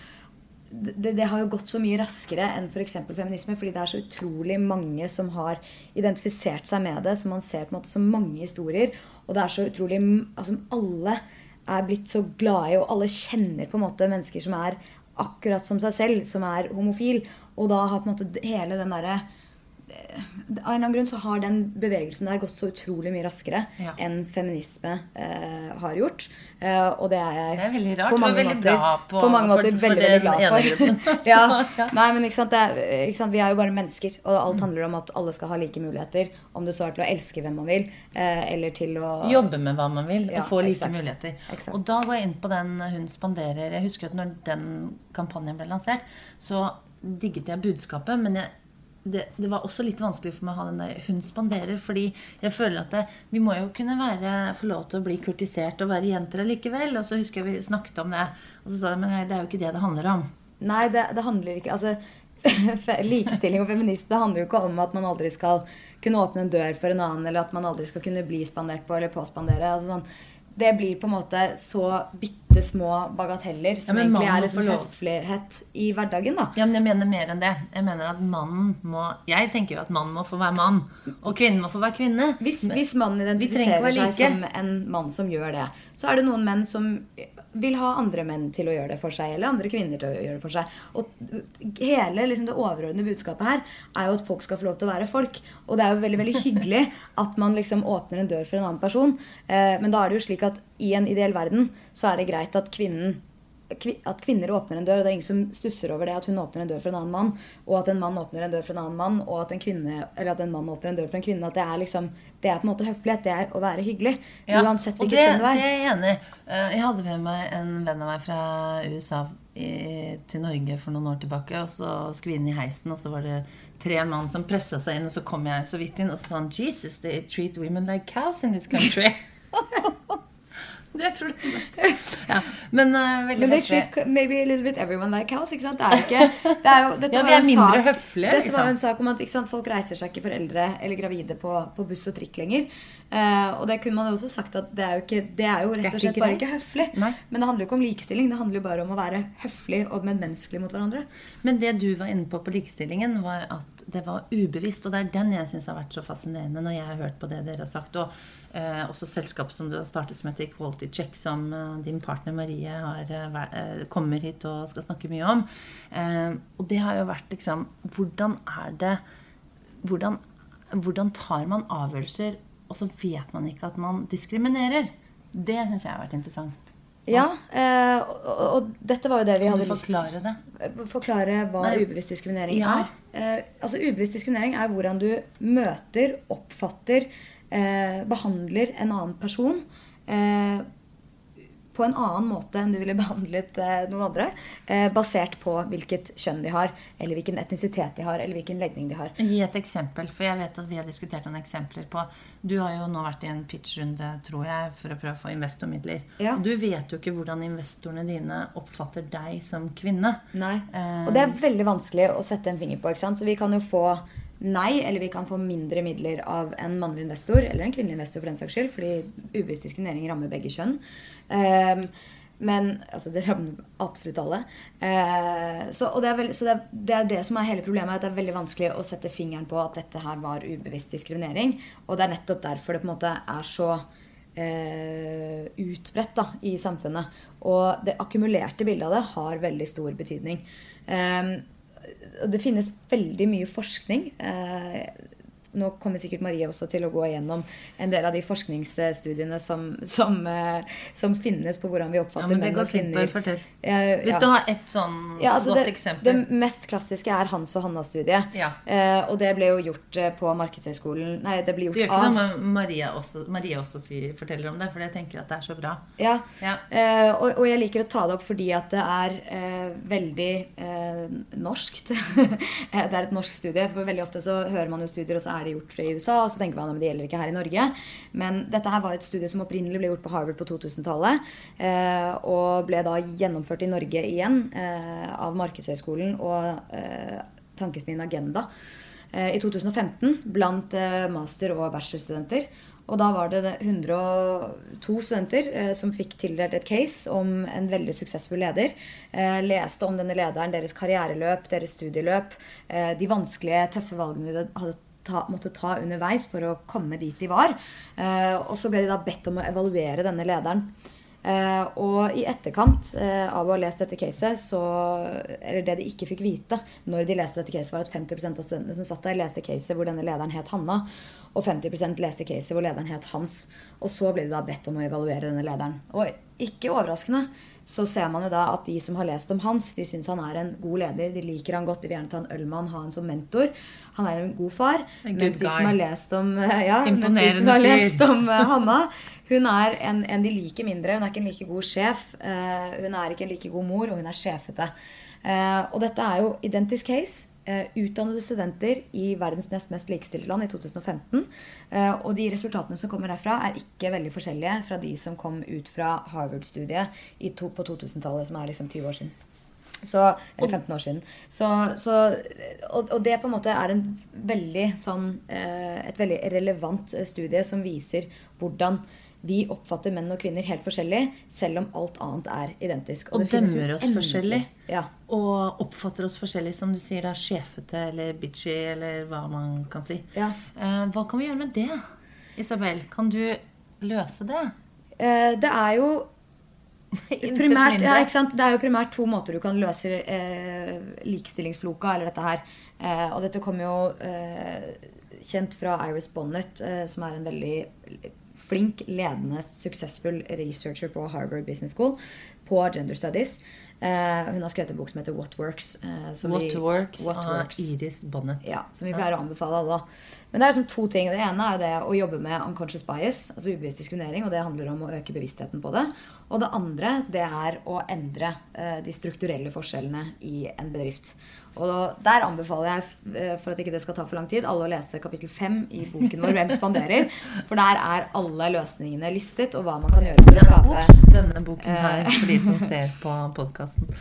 det, det har jo gått så mye raskere enn f.eks. feminisme. Fordi det er så utrolig mange som har identifisert seg med det. Så man ser på en måte så mange historier. Og det er så utrolig altså Alle er blitt så glade i, og alle kjenner på en måte mennesker som er akkurat som seg selv, som er homofil. Og da har på en måte hele den derre av en eller annen grunn så har den bevegelsen der gått så utrolig mye raskere
Ja.
enn feminisme eh, har gjort. Eh, og det er jeg
Det er veldig rart.
på mange måter,
på-
på mange måter
for
veldig, veldig glad for. *laughs* *laughs* ja.
Ja.
Nei, men ikke sant, det ikke sant, Vi er jo bare mennesker, og alt handler om at alle skal ha like muligheter. Om det så er til å elske hvem man vil, eh, eller til å
Jobbe med hva man vil og få like
exakt.
muligheter.
Exakt.
Og da går jeg inn på den Hun spanderer Jeg husker at når den kampanjen ble lansert, så digget jeg budskapet, men jeg, det, det var også litt vanskelig for meg å ha den der Hun spanderer, fordi jeg føler at det, vi må jo kunne være, få lov til å bli kurtisert og være jenter likevel. Og så husker jeg vi snakket om det, og så sa de men nei, det er jo ikke det det handler om.
Nei, det, det handler ikke altså, *laughs* Likestilling og feminisme handler jo ikke om at man aldri skal kunne åpne en dør for en annen, eller at man aldri skal kunne bli spandert på eller påspandere. Altså, sånn, det blir på en måte så bitte bitte små bagateller som
Ja,
egentlig er liksom høflighet i hverdagen. da.
Ja, men jeg mener mer enn det. Jeg mener at mannen må Jeg tenker jo at mannen må få være mann, og kvinnen må få være kvinne.
Hvis, hvis mannen identifiserer seg
like.
som en mann som gjør det, så er det noen menn som vil ha andre menn til å gjøre det for seg, eller andre kvinner til å gjøre det for seg. Og hele liksom, det overordnede budskapet her er jo at folk skal få lov til å være folk. Og det er jo veldig veldig hyggelig *laughs* at man liksom åpner en dør for en annen person. Eh, men da er det jo slik at i en ideell verden så er det greit at kvinnen kvi- at kvinner åpner en dør, og det er ingen som stusser over det at hun åpner en dør for en annen mann, og at en mann åpner en dør for en annen mann, og at en, kvinne, eller at en mann åpner en dør for en kvinne. At det er liksom Det er på en måte høflighet. Det er å være hyggelig.
Ja,
Uansett hvilket kjønn du
Det
er.
er jeg enig i. Eh, Jeg hadde med meg en venn av meg fra USA i, til Norge for noen år tilbake. Og så skulle vi inn i heisen, og så var det tre mann som pressa seg inn. Og så kom jeg så vidt inn, og så sa han Jesus, they treat women like cows in this country. *laughs* *laughs* det tror jeg. Ja, men uh, veldig
Men treat maybe a little bit everyone like house. ikke sant? Det er ikke, det er jo, dette
Ja, vi er mindre
sak-
høflige,
Dette var jo en sak om at sant, folk reiser seg ikke for eldre eller gravide på, på buss og trikk lenger. Uh, og det kunne man jo også sagt at det er jo, ikke, det er jo rett og
ikke
slett bare ikke høflig.
Nei.
Men det handler jo ikke om likestilling. Det handler jo bare om å være høflig og medmenneskelig mot hverandre.
Men det du var inne på på likestillingen, var at det var ubevisst. Og det er den jeg syns har vært så fascinerende når jeg har hørt på det dere har sagt. Og eh, også selskap som du har startet som heter Equality Check, som eh, din partner Marie har, eh, eh, kommer hit og skal snakke mye om. Eh, og det har jo vært liksom Hvordan er det hvordan, hvordan tar man avgjørelser, og så vet man ikke at man diskriminerer? Det syns jeg har vært interessant.
Ja, eh, og, dette var jo det vi
Kan
hadde
du
lyst
forklare det?
Forklare hva
Nei.
ubevisst diskriminering
Ja.
er. Altså Ubevisst diskriminering er hvordan du møter, oppfatter, eh, behandler en annen person eh, på en annen måte enn du ville *laughs* behandlet eh, noen andre. Eh, basert på hvilket kjønn de har, eller hvilken etnisitet de har, eller hvilken legning de har.
Gi et eksempel, for jeg vet at vi har diskutert noen eksempler på Du har jo nå vært i en pitchrunde, tror jeg, for å prøve å få investormidler.
Ja.
Og du vet jo ikke hvordan investorene dine oppfatter deg som kvinne.
Nei.
Eh.
Og det er veldig vanskelig å sette en finger på. ikke sant? Så vi kan jo få nei, eller vi kan få mindre midler av en mannlig investor, eller en kvinnelig investor for den saks skyld, fordi ubevisst diskriminering rammer begge kjønn. Um, men altså, det rammer absolutt alle. Uh, så det er, veld, så det, er, det er det som er hele problemet, at det er veldig vanskelig å sette fingeren på at dette her var ubevisst diskriminering. Og det er nettopp derfor det på en måte er så Uh, utbredt da, i samfunnet. Og det akkumulerte bildet av det har veldig stor betydning. Og det finnes veldig mye forskning. Eh, nå kommer sikkert Marie også til å gå igjennom en del av de forskningsstudiene som, som, eh, som finnes på hvordan vi
Ja,
oppfatter
men
menn og
fint.
kvinner.
Bare fortell.
ja.
Hvis
ja.
du har ett sånn
Ja, altså
godt
det,
eksempel.
det mest klassiske er Hans og Hanna-studiet.
Ja.
Eh, og det ble jo gjort eh, på Markedshøgskolen Nei, det ble
Det gjør
gjort
ikke
av
noe med Maria også, Maria også sier, forteller om det, for jeg tenker at det er så bra.
Ja.
Ja.
Eh, og, og jeg liker å ta det opp fordi at det er eh, veldig eh, norskt. *laughs* Det er et norsk studie. For veldig ofte så hører man jo studier, og så er det gjort i USA, og så tenker man at det gjelder ikke her i Norge. Men dette her var et studie som opprinnelig ble gjort på Harvard på 2000-tallet. Eh, og ble da gjennomført i Norge igjen eh, av Markedshøgskolen og eh, Tankesmien Agenda i 2015 blant master- og bachelorstudenter. Og da var det 102 studenter eh, som fikk tildelt et case om en veldig suksessfull leder. Eh, leste om denne lederen, deres karriereløp, deres studieløp, eh, de vanskelige, tøffe valgene de hadde ta, måtte ta underveis for å komme dit de var. Eh, og så ble de da bedt om å evaluere denne lederen. Eh, og i etterkant eh, av å ha lest dette caset, så Eller det de ikke fikk vite når de leste dette caset, var at 50% av studentene som satt der, leste caset hvor denne lederen het Hanna. Og 50% leste caset hvor lederen het Hans. Og så ble de da bedt om å evaluere denne lederen. Og ikke overraskende så ser man jo da at de som har lest om Hans, de syns han er en god leder. De liker han godt, de vil gjerne ta en øl med han, ha han som mentor. Han er en god far.
En
Mens de som har lest om *laughs* ja, mens de som har lest om eh, Hanna, hun er en, en de liker mindre. Hun er ikke en like god sjef. eh, hun er ikke en like god mor, og hun er sjefete. Eh, og dette er jo identisk case. Eh, utdannede studenter i verdens nest mest likestilte land i 2015. Eh, og de resultatene som kommer derfra, er ikke veldig forskjellige fra de som kom ut fra Harvard-studiet på 2000-tallet, som er liksom 20 år siden. Så, eller 15 år siden. Så, så, og, og det på en måte er en veldig sånn, eh, et veldig relevant studie som viser hvordan vi oppfatter menn og kvinner helt forskjellig, selv om alt annet er identisk.
Og
og
dømmer oss
endelig-
forskjellig.
Ja.
Og oppfatter oss forskjellig, som du sier, da, sjefete eller bitchy, eller hva man kan si.
Ja.
Eh, hva kan vi gjøre med det? Isabel, kan du løse det?
Eh, det er jo *laughs* primært, ja? Det er jo primært to måter du kan løse eh, likestillingsfloka, eller dette her. Eh, og dette kommer jo eh, kjent fra Iris Bonnet, eh, som er en veldig flink, ledende, suksessfull researcher på Harvard Business School på gender studies. Uh, hun har skrevet en bok som heter What Works. Uh, som
What
vi-
Works
What
av Iris Bonnet.
Ja, som vi pleier å anbefale alle. Men det er liksom to ting. Det ene er det å jobbe med unconscious bias, altså ubevisst diskriminering, og det handler om å øke bevisstheten på det. Og det andre, det er å endre eh, de strukturelle forskjellene i en bedrift. Og der anbefaler jeg, eh, for at ikke det skal ta for lang tid, alle å lese kapittel fem i boken vår 'Hvem spanderer'. For der er alle løsningene listet, og hva man kan gjøre for å skape
Ops, denne boken her, for de som ser på podkasten. *laughs*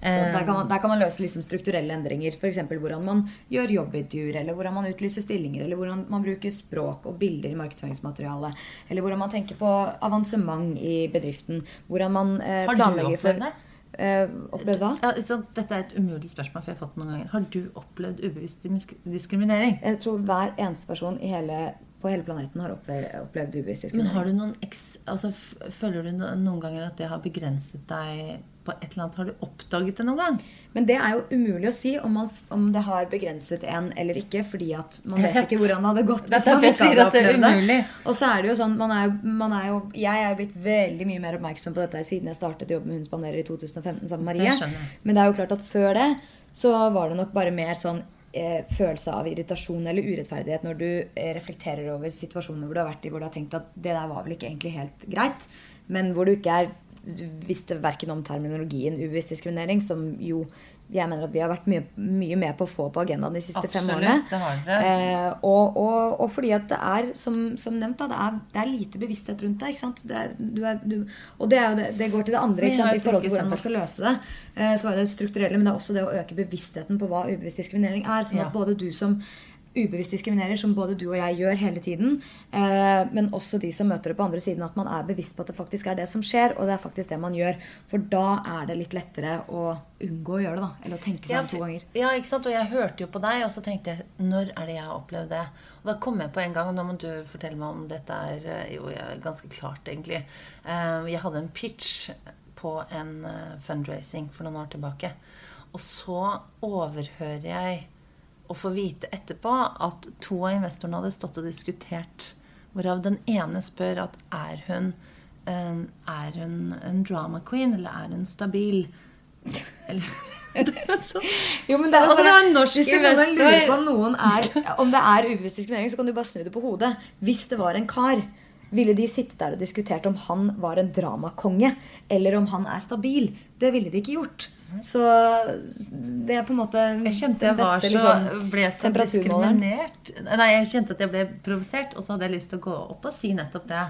Der man, der kan man løse liksom strukturelle endringer. F.eks. hvordan man gjør jobbintervjuer, eller hvordan man utlyser stillinger, eller hvordan man bruker språk og bilder i markedsføringsmateriale. Eller hvordan man tenker på avansement i bedriften. Hvordan man eh,
Har du
planlegger for
opplevd det?
Eh, opplevd hva?
Ja, så dette er et umulig spørsmål, for jeg har fått det noen ganger. Har du opplevd ubevisst diskriminering?
Jeg tror hver eneste person i hele, på hele planeten har opplevd, opplevd ubevisst
Men har du noen eks... Altså, føler du noen ganger at det har begrenset deg på et eller annet? Har du oppdaget det noen gang?
Men det er jo umulig å si om, man, om det har begrenset en eller ikke, fordi at man vet ikke hvordan det hadde gått.
Det
hvis man ikke hadde
det er umulig.
Og så er det jo sånn, man er, man er jo, Jeg er blitt veldig mye mer oppmerksom på dette siden jeg startet jobben med Hun spanderer i 2015 sammen med Marie. Men det er jo klart at før det så var det nok bare mer sånn eh, følelse av irritasjon eller urettferdighet når du eh, reflekterer over situasjoner hvor du har vært i hvor du har tenkt at det der var vel ikke egentlig helt greit, men hvor du ikke er du visste verken om terminologien ubevisst diskriminering, som jo jeg mener at vi har vært mye, mye med på å få på agendaen de siste fem årene.
Det har dere.
Eh, og, og, og fordi at det er, som, som nevnt, da, det, er, det er lite bevissthet rundt det. ikke sant? Det, er, du er, du, og det, det, det går til det andre ikke sant? i forhold til hvordan man skal løse det. Eh, så er det strukturelle, men det er også det å øke bevisstheten på hva ubevisst diskriminering er. Sånn
Ja.
at både du som ubevisst diskriminerer, som både du og jeg gjør hele tiden, eh, men også de som møter det på andre siden, at man er bevisst på at det faktisk er det som skjer, og det er faktisk det man gjør. For da er det litt lettere å unngå å gjøre det, da. Eller å tenke seg
Ja,
om to ganger.
ja, ikke sant? Og jeg hørte jo på deg, og så tenkte jeg Når er det jeg har opplevd det? Og da kom jeg på en gang, og nå må du fortelle meg om dette er eh, jo ganske klart, egentlig. Eh, Jeg hadde en pitch på en eh, fundraising for noen år tilbake. Og så overhører jeg å få vite etterpå at to av investorene hadde stått og diskutert, hvorav den ene spør at er hun er hun en drama queen, eller er hun stabil? Eller *laughs* så,
Jo, men det er jo
Altså, det en norsk
Hvis
investor.
lurer på om, noen er, om det er ubevisst diskriminering, så kan du bare snu det på hodet. Hvis det var en kar, ville de sittet der og diskutert om han var en dramakonge, eller om han er stabil? Det ville de ikke gjort. Så det er på en måte
Jeg kjente jeg var
beste,
så,
liksom,
ble så diskriminert. Nei, jeg kjente at jeg ble provosert, og så hadde jeg lyst til å gå opp og si nettopp det.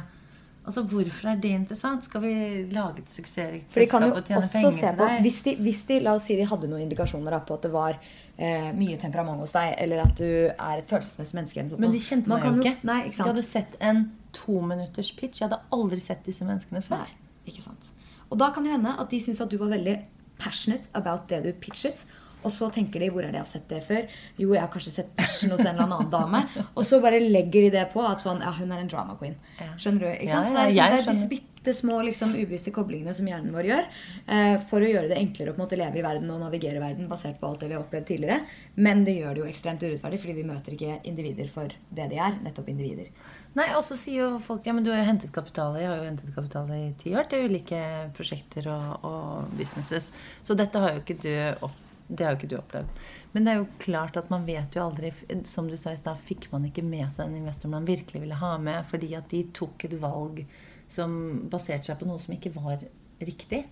Altså, Hvorfor er det interessant? Skal vi lage et suksessrikt selskap og tjene
også
penger
se
på
hvis de, hvis de, La oss si de hadde noen indikasjoner på at det var eh, mye temperament hos deg, eller at du er et følelsesmessig menneske. Sånt
Men de kjente meg jo ikke.
Nei, ikke sant?
De hadde sett en tominutters pitch. Jeg hadde aldri sett disse menneskene før.
Nei, ikke sant. Og da kan det hende at de syns at du var veldig passionate about det du pitchet. Og så tenker de hvor er det jeg har sett det før? Jo, jeg har kanskje sett passion hos en eller annen dame. *laughs* Og så bare legger de det på at sånn, ja, hun er en drama queen. Skjønner du? ikke
Ja,
sant? Så det er, liksom, det er disse
skjønner.
Bitte små liksom, ubevisste koblingene som hjernen vår gjør eh, for å gjøre det enklere å på en måte leve i verden og navigere i verden basert på alt det vi har opplevd tidligere. Men det gjør det jo ekstremt urettferdig, fordi vi møter ikke individer for det de er. Nettopp individer.
Nei, Og så sier jo folk ja, men du har jo hentet kapital. Jeg har jo hentet kapital i ti år til ulike prosjekter og, og businesses. Så dette har jo ikke du opp, det har jo ikke du opplevd. Men det er jo klart at man vet jo aldri Som du sa i stad, fikk man ikke med seg den investoren man virkelig ville ha med, fordi at de tok et valg som baserte seg på noe som ikke var riktig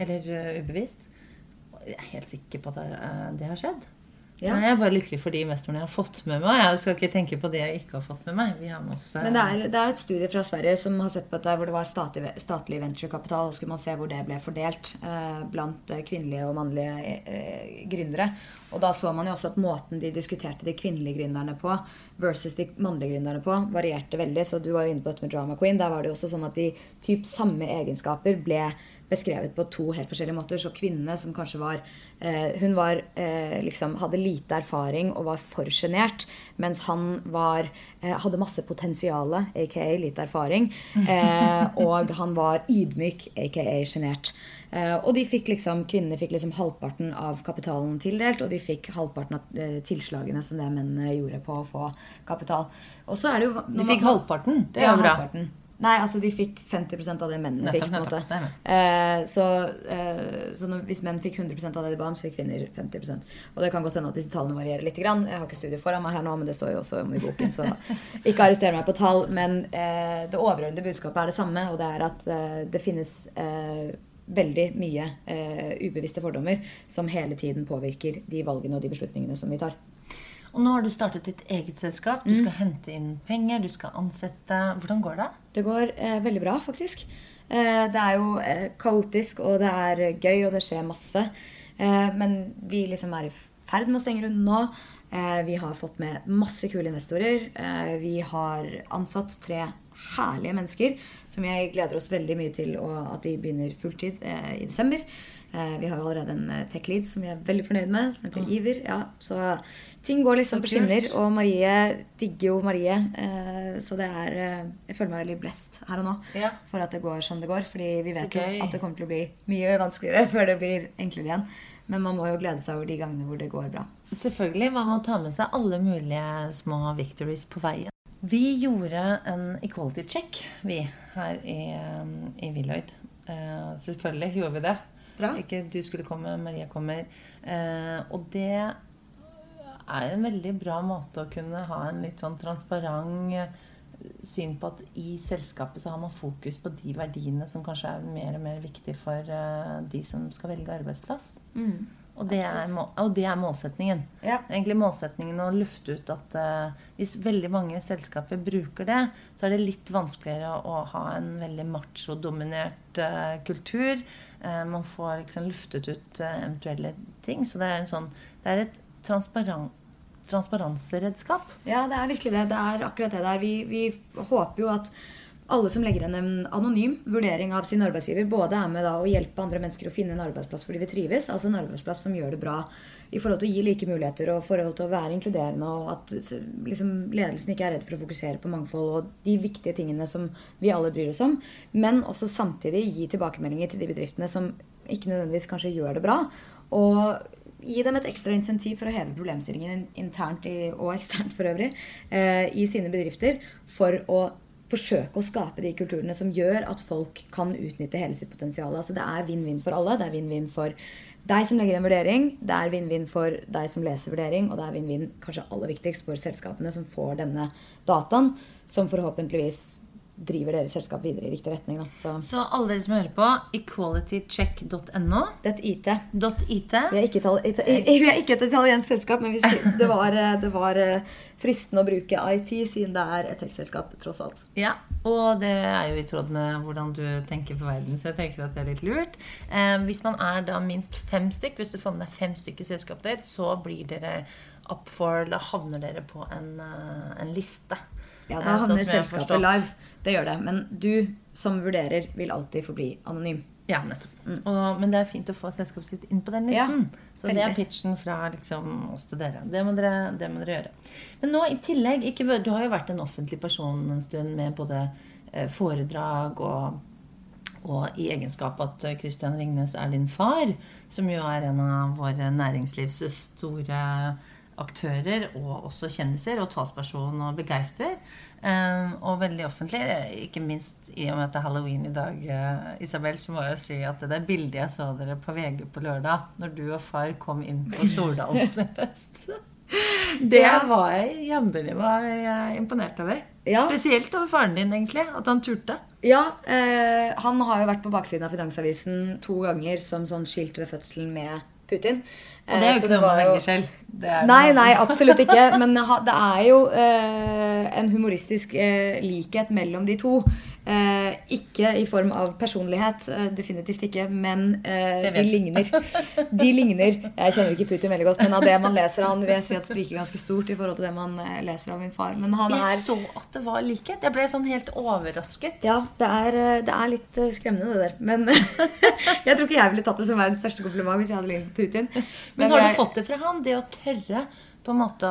eller ø, ubevisst. Jeg er helt sikker på at eh, det har skjedd.
Ja.
Jeg er bare lykkelig for de investorene jeg har fått med meg. Jeg skal ikke tenke på det jeg ikke har fått med meg. Vi har med eh,
Men det er, det er et studie fra Sverige som har sett på dette hvor det var statlig, statlig venturekapital. Og skulle man se hvor det ble fordelt eh, blant eh, kvinnelige og mannlige eh, gründere. Og da så man jo også at måten de diskuterte de kvinnelige gründerne på versus de mannlige gründerne på, varierte veldig. Så du var jo inne på dette med drama queen. Der var det jo også sånn at de typ samme egenskaper ble beskrevet på to helt forskjellige måter. Så kvinnene som kanskje var eh, Hun var, eh, liksom, hadde lite erfaring og var for sjenert. Mens han var, eh, hadde masse potensial, aka lite erfaring. Eh, *laughs* og han var ydmyk, aka sjenert. Eh, og de fikk liksom, kvinnene fikk liksom halvparten av kapitalen tildelt, og de fikk halvparten av eh, tilslagene som det mennene gjorde på å få kapital. Og så er det jo
De fikk halvparten. Det er jo bra.
halvparten. Nei, altså de fikk 50% av det mennene
Nettopp,
fikk. på en måte. Eh, så eh, så når, hvis menn fikk 100% av det de ba om, så fikk kvinner 50% Og det kan godt hende at disse tallene varierer litt. Grann. Jeg har ikke studiet foran meg her nå, men det står jo også om i boken, så *laughs* ikke arrester meg på tall. Men eh, det overordnede budskapet er det samme, og det er at eh, det finnes eh, veldig mye eh, ubevisste fordommer som hele tiden påvirker de valgene og de beslutningene som vi tar.
Og nå har du startet ditt eget selskap. Du skal hente inn penger, du skal ansette. Hvordan går det?
Det går eh, veldig bra, faktisk. Eh, det er jo eh, kaotisk, og det er gøy, og det skjer masse. Eh, men vi liksom er i ferd med å stenge runden nå. Eh, vi har fått med masse kule investorer. Eh, vi har ansatt tre herlige mennesker som jeg gleder oss veldig mye til og at de begynner fulltid i desember. Eh, vi har jo allerede en eh, tech lead som vi er veldig fornøyd med, som heter Iver. Ja, så ting går liksom på skinner. Og Marie digger jo Marie, eh, så det er eh, Jeg føler meg veldig blest her og nå
Ja.
for at det går som det går. Fordi vi vet jo at det kommer til å bli mye vanskeligere *laughs* før det blir enklere igjen. Men man må jo glede seg over de gangene hvor det går bra.
Selvfølgelig. Man må ta med seg alle mulige små victories på veien. Vi gjorde en equality check, vi, her i, i Willoyd. Eh, selvfølgelig gjorde vi det.
Bra.
Ikke du skulle komme, Maria kommer. Eh, og det er en veldig bra måte å kunne ha en litt sånn transparent eh, syn på at i selskapet så har man fokus på de verdiene som kanskje er mer og mer viktig for eh, de som skal velge arbeidsplass. Og det, er, og det er målsetningen.
Ja.
Egentlig målsetningen å lufte ut at uh, hvis veldig mange selskaper bruker det, så er det litt vanskeligere å, å ha en veldig macho-dominert eh, kultur. Uh, man får liksom luftet ut uh, eventuelle ting. Så det er, en sånn, det er et transparent, transparanseredskap.
Ja, det er virkelig det. Det er akkurat det der. Vi, vi håper jo at alle som legger igjen en anonym vurdering av sin arbeidsgiver, både er med da å hjelpe andre mennesker å finne en arbeidsplass hvor de vil trives, altså en arbeidsplass som gjør det bra i forhold til å gi like muligheter og forhold til å være inkluderende, og at liksom, ledelsen ikke er redd for å fokusere på mangfold og de viktige tingene som vi alle bryr oss om, men også samtidig gi tilbakemeldinger til de bedriftene som ikke nødvendigvis kanskje gjør det bra. Og gi dem et ekstra insentiv for å heve problemstillingen internt i, og eksternt for øvrig eh, i sine bedrifter for å forsøke å skape de kulturene som gjør at folk kan utnytte hele sitt potensial. Altså det er vinn-vinn for alle. Det er vinn-vinn for deg som legger en vurdering, det er vinn-vinn for deg som leser vurdering, og det er vinn-vinn kanskje aller viktigst for selskapene som får denne dataen, som forhåpentligvis driver deres selskap videre i riktig retning. Så
Så alle dere som hører på, equalitycheck.no.
det er IT.
.it.
Vi er ikke, itali ita vi er ikke et italiensk selskap, men vi, det, var, eh, det var eh, fristende å bruke IT siden det er et tech-selskap, tross alt.
Ja, og det er jo i tråd med hvordan du tenker på verden, så jeg tenker at det er litt lurt. Eh, hvis man er da minst fem stykk, hvis du får med deg fem stykker ditt, så blir dere up for, da havner dere på en, eh, en liste.
Ja,
Eh,
Da
sånn
havner
jeg
selskapet live. Det gjør det. Men du som vurderer, vil alltid forbli anonym.
Ja, nettopp. Og, men det er fint å få selskapet sitt inn på den listen.
Ja,
så det er pitchen fra liksom, oss til dere. Det må dere, det må dere gjøre. Men nå i tillegg, ikke, du har jo vært en offentlig person en stund med både eh, foredrag og og i egenskap at Kristian Ringnes er din far, som jo er en av våre næringslivs store aktører, og også kjendiser, og talsperson og begeistrer. Eh, og veldig offentlig. Ikke minst i og med at det er halloween i dag, uh, Isabel, så må jeg jo si at det der bildet jeg så dere på VG på lørdag, når du og far kom inn på Stordalen *laughs* sin fest Det var jeg jammen meg imponert over.
Ja.
Spesielt over faren din, egentlig. At han turte.
Ja, eh, han har jo vært på baksiden av Finansavisen to ganger som sånn skilt ved fødselen med Putin.
Og det er
Eh,
jo
så
ikke noe man velger selv.
Nei, nei, absolutt ikke. Men det er jo eh, en humoristisk eh, likhet mellom de to. Eh, ikke i form av personlighet, eh, definitivt ikke, men eh, de ligner. De ligner. Jeg kjenner ikke Putin veldig godt, men av det man leser av han, vil jeg si at spriker ganske stort i forhold til det man eh, leser av min far. Men han er
så at det var likhet. Jeg ble sånn helt overrasket.
Ja, det er, eh, det er litt skremmende, det der. Men *laughs* jeg tror ikke jeg ville tatt det som verdens største kompliment hvis jeg hadde lignet på Putin.
Men har
jeg-
du fått det fra han? Det å tørre på en måte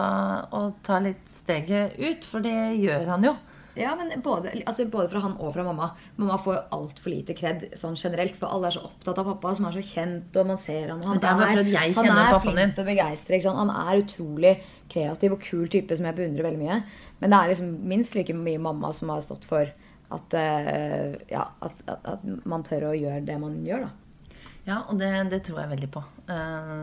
å ta litt steget ut? For det gjør han jo.
Ja, men både, altså både fra han og fra mamma. Mamma får jo altfor lite kred sånn generelt. For alle er så opptatt av pappa, som er så kjent, og man ser han. Og han
er, er
han er
din.
flink og å begeistre. ikke sant? Han er utrolig kreativ og kul type som jeg beundrer veldig mye. Men det er liksom minst like mye mamma som har stått for at, uh, ja, at, at, at man tør å gjøre det man gjør, da.
Ja, og det, det tror jeg veldig på. Eh,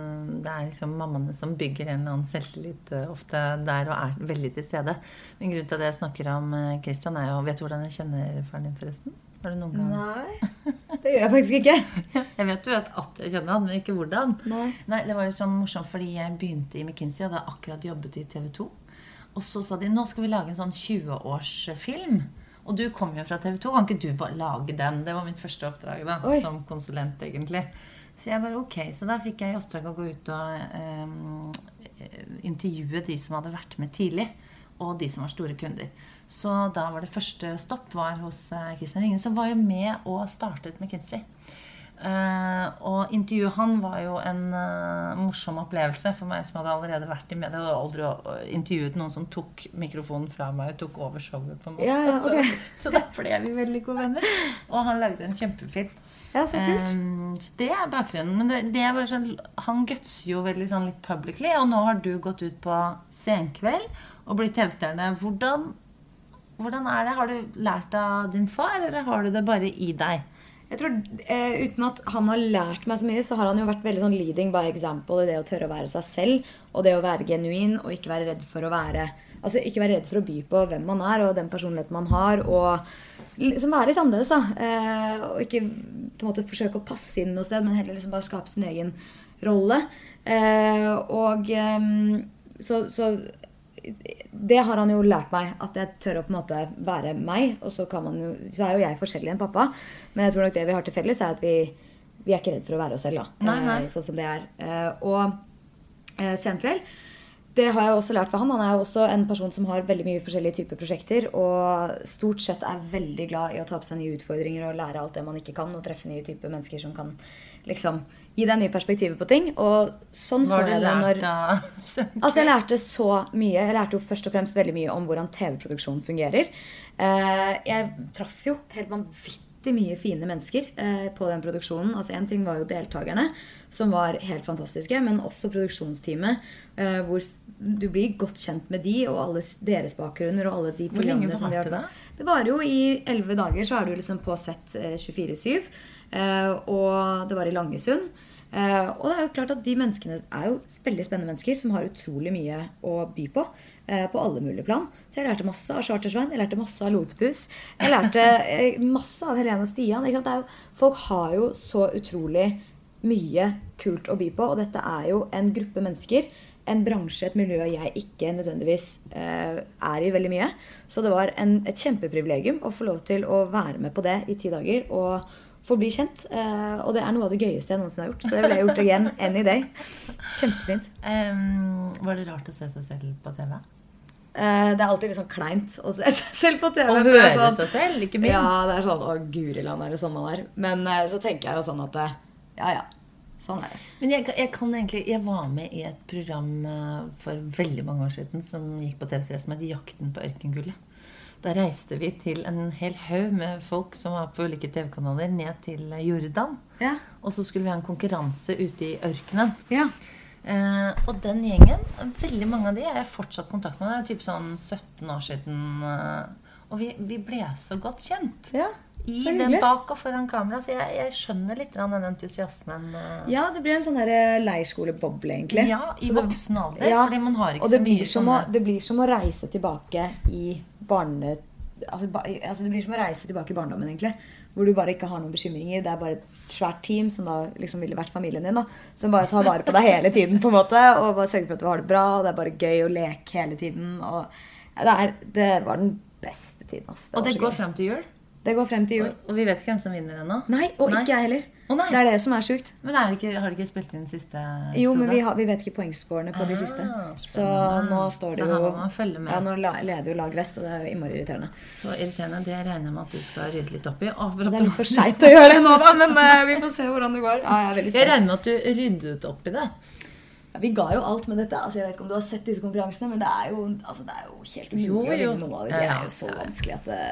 Det er liksom mammaene som bygger en eller annen selvtillit eh, ofte der og er veldig til stede. Men grunnen til at jeg snakker om eh, Christian, er jo Vet du hvordan jeg kjenner faren din, forresten? Har du noen gang
Nei, det gjør jeg faktisk ikke. *laughs*
Jeg vet du vet at jeg kjenner han, men ikke hvordan.
Nei.
Nei, Det var litt sånn morsomt, fordi jeg begynte i McKinsey og hadde akkurat jobbet i TV 2. Og så sa de nå skal vi lage en sånn 20-årsfilm. Og du kom jo fra TV 2, kan ikke du bare lage den? Det var mitt første oppdrag da,
Oi.
som konsulent, egentlig. Så jeg bare ok, så da fikk jeg i oppdrag å gå ut og eh, intervjue de som hadde vært med tidlig. Og de som var store kunder. Så da var det første stopp var hos Kristian Christian Ringen, som var jo med og startet McKinsey. Eh, og intervjuet han var jo en uh, morsom opplevelse for meg som hadde allerede vært i media og aldri intervjuet noen som tok mikrofonen fra meg og tok over showet. på en måte.
Ja, ja, *laughs* okay.
så, *laughs* så da ble vi veldig gode venner. Og han lagde en kjempefilm.
Ja, så kult.
Um, så det er bakgrunnen. Men det, det er bare sånn, han gutser jo veldig sånn litt publicly. Og nå har du gått ut på Senkveld og blitt TV-stjerne. Hvordan, hvordan er det? Har du lært av din far, eller har du det bare i deg?
Jeg tror, eh, Uten at han har lært meg så mye, så har han jo vært veldig sånn leading by example i det å tørre å være seg selv. Og det å være genuin og ikke være redd for å være Altså ikke være redd for å by på hvem man er og den personligheten man har. Og liksom være litt annerledes, da. Eh, og ikke på en måte forsøke å passe inn noe sted, men heller liksom bare skape sin egen rolle. Eh, og eh, så, så det har han jo lært meg, at jeg tør å på en måte være meg. Og så, kan man jo, så er jo jeg forskjellig enn pappa, men jeg tror nok det vi har til felles, er at vi, vi er ikke redd for å være oss selv. da,
Nei, nei.
eh, Sånn som det er. Eh, Og eh, Senkveld, det har jeg også lært fra han. Han er jo også en person som har veldig mye forskjellige typer prosjekter, og stort sett er veldig glad i å ta på seg nye utfordringer og lære alt det man ikke kan, og treffe nye typer mennesker som kan liksom gi deg nye perspektiver på ting. Og sånn
Hva
så jeg det når *laughs* Altså, jeg lærte så mye. Jeg lærte jo først og fremst veldig mye om hvordan TV-produksjon fungerer. Eh, jeg traff jo helt vanvittig mye fine mennesker eh, på den produksjonen. Altså, Én ting var jo deltakerne, som var helt fantastiske, men også produksjonsteamet. eh, hvor du blir godt kjent med de og alle deres bakgrunner og alle de programmene som de har
det?
det varer jo i elleve dager, så er du liksom på sett eh, 24-7. Eh, og det var i Langesund. Eh, og det er jo klart at de menneskene er jo veldig spennende mennesker som har utrolig mye å by på. Uh, På alle mulige plan. Så jeg lærte masse av Chartersvein, jeg lærte masse av Lotepus. Jeg lærte eh, masse av Helene og Stian. Jo, folk har jo så utrolig mye kult å by på, og dette er jo en gruppe mennesker en bransje, et miljø jeg ikke nødvendigvis uh, er i veldig mye. Så det var en, et kjempeprivilegium å få lov til å være med på det i ti dager og få bli kjent. Eh, og det er noe av det gøyeste jeg noensinne har gjort. Så det ville jeg gjort igjen any day. Kjempefint.
Um, var det rart å se seg selv på TV?
Uh, det er alltid litt sånn kleint å se seg selv på TV. For er
høre
sånn-
seg selv, ikke minst.
Ja, det er sånn Å, guriland, er det sånn man er? Men uh, så tenker jeg jo sånn at eh, Ja, ja. Sånn er det.
Men jeg, jeg kan egentlig Jeg var med i et program eh, for veldig mange år siden som gikk på TV3 som het 'Jakten på ørkengullet'. Da reiste vi til en hel haug med folk som var på ulike TV-kanaler, ned til Jordan.
Ja.
Og så skulle vi ha en konkurranse ute i ørkenen.
Ja.
Eh, og den gjengen, veldig mange av de er jeg fortsatt kontakt med. Det er typ sånn 17 år siden. eh, og vi, vi ble så godt kjent.
ja.
I den bak og foran kamera. Så jeg, jeg skjønner litt den entusiasmen. eh.
Ja, det blir en sånn eh, egentlig.
Ja, i
det-
voksen alder, fordi man har ikke så mye
som
sånne-
å, Det blir som å reise tilbake i barne... Altså, ba, altså Det blir som å reise tilbake i barndommen, egentlig. hvor du bare ikke har noen bekymringer. Det er bare et svært team som da liksom ville vært familien din. da, Som bare tar vare på deg hele tiden på en måte, og bare sørger for at du har det bra. Og det er bare gøy å leke hele tiden. og ja, det, er, det var den beste tiden. ass.
Og det går fram til jul.
Det går frem til jul.
Og, og vi vet ikke hvem som vinner ennå.
Nei, og
Nei.
ikke jeg heller.
Nei.
Det er det som er sjukt.
Men er det ikke, har de ikke spilt inn siste episode?
Jo, men vi, har, vi vet ikke poengscorene på de
Ah,
siste. Så
spennende.
nå står det
Så
jo
her må man følge med.
Ja, nå leder jo lag vest, og det er jo innmari irriterende.
Så irriterende. Det regner jeg med at du skal rydde litt opp i.
Det er litt for seint å gjøre nå, da, men eh, vi får se hvordan det går. Ja, jeg er
Jeg regner med at du ryddet opp i det.
Ja, vi ga jo alt med dette. Altså, jeg vet ikke om du har sett disse konkurransene, men det er jo, altså, det er jo helt umulig å vinne noen av dem.
Det
er jo så vanskelig at det,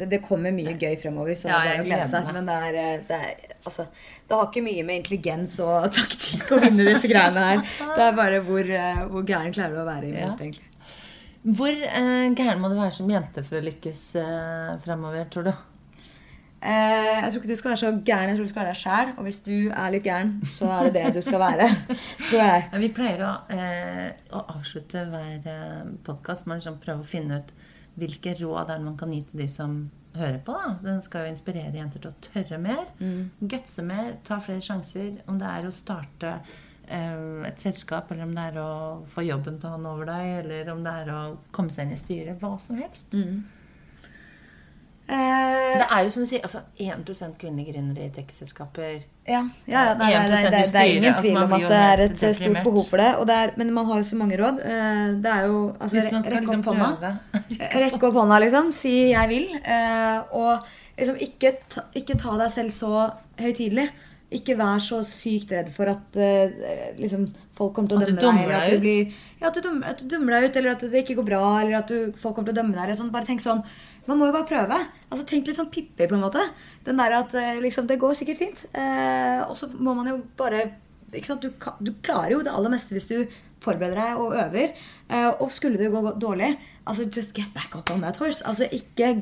det, det kommer mye gøy fremover, så
Ja,
det er bare å glede seg. Men det er, eh, det er altså, Det har ikke mye med intelligens og *laughs* taktikk å vinne disse greiene her. Det er bare hvor, eh, hvor gæren klarer du å være imot,
Ja.
egentlig.
Hvor eh, gæren må du være som jente for å lykkes eh, fremover, tror du?
Eh, jeg tror ikke du skal være så gæren, jeg tror du skal være deg sjæl. Og hvis du er litt gæren, så er det det du skal være. *laughs* tror jeg.
Vi pleier å, eh, å avslutte hver podkast med å liksom prøve å finne ut hvilke råd er det man kan gi til de som hører på. da. Den skal jo inspirere jenter til å tørre mer, gutse mer, ta flere sjanser. Om det er å starte eh, et selskap, eller om det er å få jobben til han over deg, eller om det er å komme seg inn i styret. Hva som helst.
Eh,
Det er jo som du sier, altså 1% kvinnelige gründere i tech-selskaper.
Ja, ja, ja nei,
1%
det, det, det, er ingen
altså,
tvil om at det er et stort behov for det. Det er, men man har jo så mange råd. Eh, Det er jo altså,
Hvis man skal
Rekk
liksom
opp hånda. *laughs* Rekke opp hånda, liksom. Si 'jeg vil'. eh, Og liksom ikke ta, ikke ta deg selv så høytidelig. Ikke vær så sykt redd for at eh, liksom, folk kommer til å dømme deg. Eller at du, blir, ja, at, du dummer, at du dummer deg ut, eller at det ikke går bra, eller at du, folk kommer til å dømme deg. Sånn. Bare tenk sånn Man må jo bare prøve. Altså, tenk litt sånn Pippi, på en måte. Den der at eh, liksom, det går sikkert fint. Eh, og så må man jo bare ikke sant? Du, du klarer jo det aller meste hvis du forbereder deg og øver. Eh, og skulle det gå dårlig, altså just get back up on that horse. Altså ikke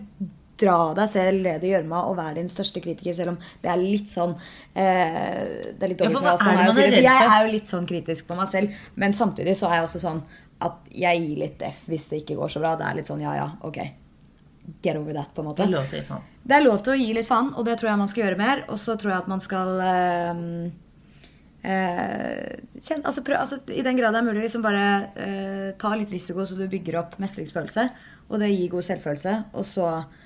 dra deg selv ned i gjørma og være din største kritiker, selv om det er litt sånn eh, Det er litt
Ja,
dårlig
for
for meg å si det. For jeg er jo litt sånn kritisk på meg selv. Men samtidig så er jeg også sånn at jeg gir litt F hvis det ikke går så bra. Det er litt sånn ja, ja, ok. Get over that, på en måte.
Det er lov til å gi faen.
Det er lov til å gi litt faen, og det tror jeg man skal gjøre mer. Og så tror jeg at man skal eh, eh, kjenne, altså, prøv, altså, I den grad det er mulig, liksom bare eh, ta litt risiko så du bygger opp mestringsfølelse. Og det gir god selvfølelse. Og så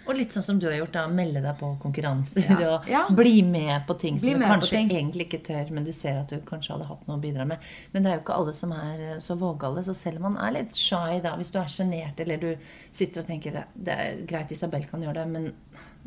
Og litt sånn som du har gjort, da. Melde deg på konkurranser
Ja.
og
Ja.
bli med på ting som du kanskje egentlig ikke tør, men du ser at du kanskje hadde hatt noe å bidra med. Men det er jo ikke alle som er eh, så vågale. Så selv om man er litt shy, da, hvis du er sjenert eller du sitter og tenker det er greit Isabel kan gjøre det, men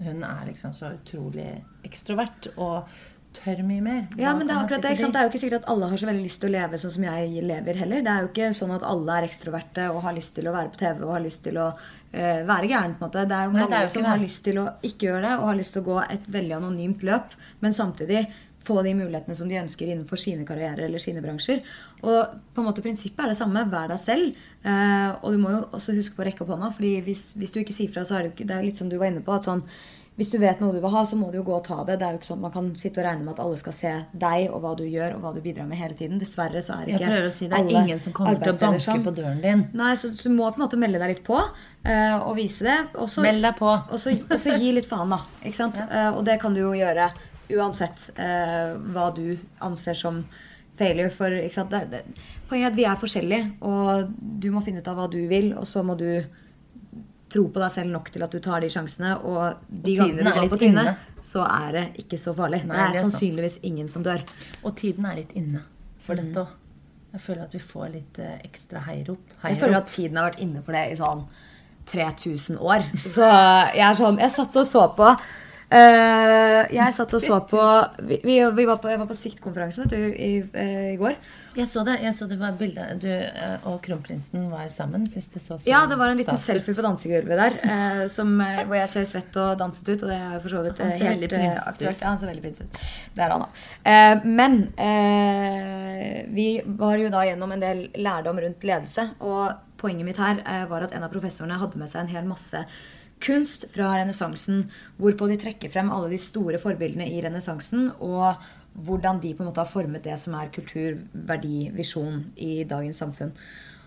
hun er liksom så utrolig ekstrovert og tør mye mer.
Ja,
Da
men det er akkurat det. ikke sant? Det er jo ikke sikkert at alle har så veldig lyst til å leve sånn som jeg lever heller. Det er jo ikke sånn at alle er ekstroverte og har lyst til å være på TV og har lyst til å uh, være gæren. på en måte. Det er jo mange
Nei, er jo
som
det.
har lyst til å ikke gjøre det, og har lyst til å gå et veldig anonymt løp, men samtidig få de mulighetene som de ønsker innenfor sine karrierer eller sine bransjer. Og på en måte prinsippet er det samme. Vær deg selv. Uh, og du må jo også huske på å rekke opp hånda, fordi hvis, hvis du ikke sier fra, så er det jo ikke Det er litt som du var inne på. at sånn hvis du vet noe du vil ha, så må du jo gå og ta det. Det er jo ikke sånn Man kan sitte og regne med at alle skal se deg og hva du gjør og hva du bidrar med hele tiden. Dessverre så er
Jeg
ikke
prøver å si det er ingen som kommer til å banke
sånn.
på døren din.
Nei, så, så du må på en måte melde deg litt på uh, og vise det. Også,
Meld deg på.
og så, og så gi litt faen, da. Ikke sant? Eh, og det kan du jo gjøre uansett uh, hva du anser som failure. For ikke sant? Det, det, poenget er at vi er forskjellige, og du må finne ut av hva du vil, og så må du tro på deg selv nok til at du tar de sjansene. Og de
Og
gangene du går på trynet, så er det ikke så farlig.
Nei,
det er
det er sant.
sannsynligvis ingen som dør.
Og tiden er litt inne for
Mm.
dette òg. Jeg føler at vi får litt eh, ekstra heiarop.
Jeg føler at tiden har vært inne for det i sånn 3000 år. Så jeg er sånn Jeg satt og så på Uh, Jeg satt og så på Vi, vi, vi var på, var på Sikt-konferansen du, i, uh, i går.
Jeg så det. jeg så det var bilde Du eh, og kronprinsen var sammen sist jeg så
Ja, det var en liten selfie på dansegulvet der eh, som, eh, hvor jeg ser svett og danset ut. Og det er for så vidt eh, helt eh, aktuelt. Ja, han ser veldig prinsete ut. Det er han, da. Eh, men eh, vi var jo da gjennom en del lærdom rundt ledelse. Og poenget mitt her var at en av professorene hadde med seg en hel masse kunst fra renessansen, hvorpå de trekker frem alle de store forbildene i renessansen. og hvordan de på en måte har formet det som er kultur, verdi, visjon i dagens samfunn.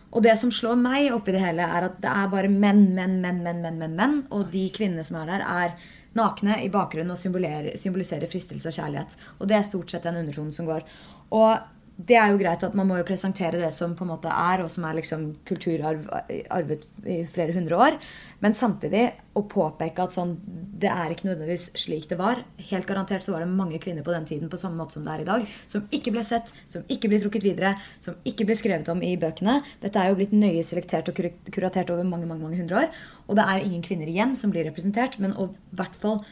Og det som slår meg oppi det hele, er at det er bare menn, menn, menn, menn, menn, menn, menn. Og de kvinnene som er der, er nakne i bakgrunnen og symboliserer, symboliserer fristelse og kjærlighet. Og det er stort sett den undertonen som går. Og det er jo greit at man må jo presentere det som på en måte er, og som er liksom kulturarv arvet i flere hundre år. Men samtidig å påpeke at sånn, det er ikke nødvendigvis slik det var. Helt garantert så var det mange kvinner på den tiden på samme måte som det er i dag, som ikke ble sett, som ikke ble trukket videre, som ikke ble skrevet om i bøkene. Dette er jo blitt nøye selektert og kur- kuratert over mange mange, mange hundre år. Og det er ingen kvinner igjen som blir representert, men å hvert fall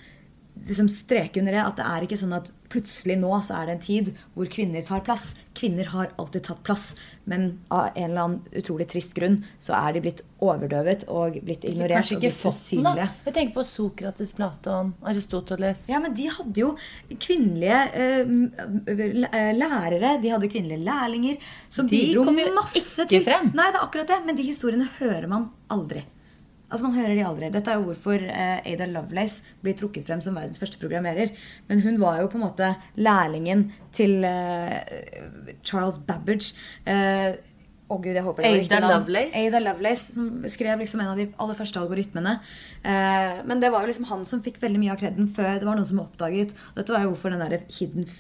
liksom streke under det at det er ikke sånn at plutselig nå så er det en tid hvor kvinner tar plass. Kvinner har alltid tatt plass, men av en eller annen utrolig trist grunn så er de blitt overdøvet og blitt ignorert
Kanskje ikke fått da. Jeg tenker på Sokrates, Platon, Aristoteles.
Ja, men de hadde jo kvinnelige uh, lærere, de hadde kvinnelige lærlinger som
De
bidro masse
ikke
til
frem.
Nei, det er akkurat det. Men de historiene hører man aldri. Altså man hører de aldri. Dette er jo hvorfor eh, Ada Lovelace blir trukket frem som verdens første programmerer. Men hun var jo på en måte lærlingen til eh, Charles Babbage. Eh, å gud, jeg håper det var
Ada. Lovelace?
Ada Lovelace, som skrev liksom en av de aller første algoritmene. Eh, men det var jo liksom han som fikk veldig mye av kreden før det var noen som oppdaget. Og dette var jo hvorfor den der Hidden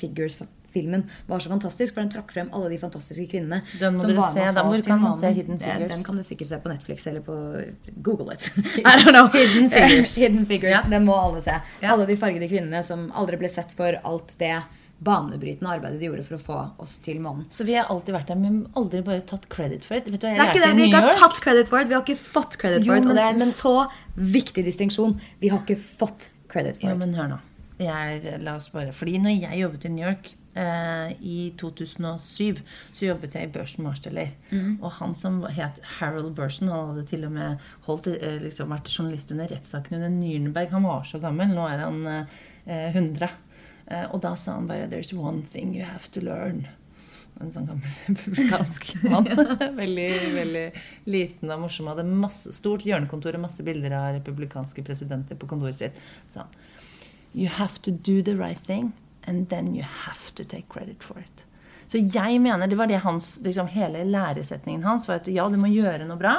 Figures-filmen var så fantastisk. For den trakk frem alle de fantastiske kvinnene.
Den må
som
dere se.
Den,
kan man se Hidden Figures?
Den kan du sikkert se på Netflix eller på Google it. *laughs* I don't know.
Hidden *laughs* Figures.
Hidden Figures.
Ja.
Den må alle se.
Ja.
Alle de fargede kvinnene som aldri ble sett for alt det banebrytende arbeidet de gjorde for å få oss til månen.
Så vi har alltid vært der, men aldri bare tatt credit for det. Vet du hva jeg
Det er ikke det, Vi
i
ikke har tatt credit for det. Vi har ikke fått credit for det. Og det er en så viktig distinksjon. Vi har ikke fått credit for
Ja,
Jo,
men hør nå. Jeg, la oss bare, fordi når jeg jobbet i New York i 2007, så jobbet jeg i Børsen Marsteller.
Mm.
Og han som het Harold Børsen, han hadde til og med holdt, eh, liksom, vært journalist under rettssaken under Nürnberg. Han var så gammel. Nå er han eh, 100. Eh, og da sa han bare 'There's one thing you have to learn'. En sånn gammel *laughs* republikansk mann. *laughs* veldig veldig liten og morsom. Hadde masse, stort hjørnekontor og masse bilder av republikanske presidenter på kontoret sitt. Så han You have to do the right thing, and then you have to take credit for it. Så jeg mener, det var det hans, liksom hele læresetningen hans, var at ja, du må gjøre noe bra,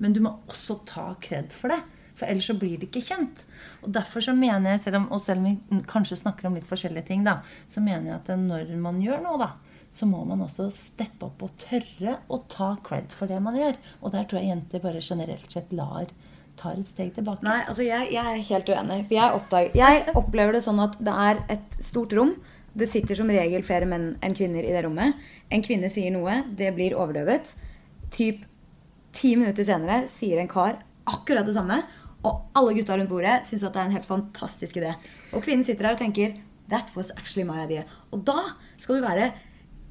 men du må også ta kred for det. For ellers så blir det ikke kjent. Og derfor så mener jeg, selv om, og selv om vi kanskje snakker om litt forskjellige ting, da, så mener jeg at når man gjør noe, da, så må man også steppe opp og tørre å ta cred for det man gjør. Og der tror jeg jenter bare generelt sett lar tar et steg tilbake.
Nei, altså jeg, jeg er helt uenig. For jeg, oppdager, jeg opplever det sånn at det er et stort rom. Det sitter som regel flere menn enn kvinner i det rommet. En kvinne sier noe, det blir overdøvet. Typ ti minutter senere sier en kar akkurat det samme. Og alle gutta rundt bordet syns at det er en helt fantastisk idé. Og kvinnen sitter der og tenker That was actually my idea. Og da skal du være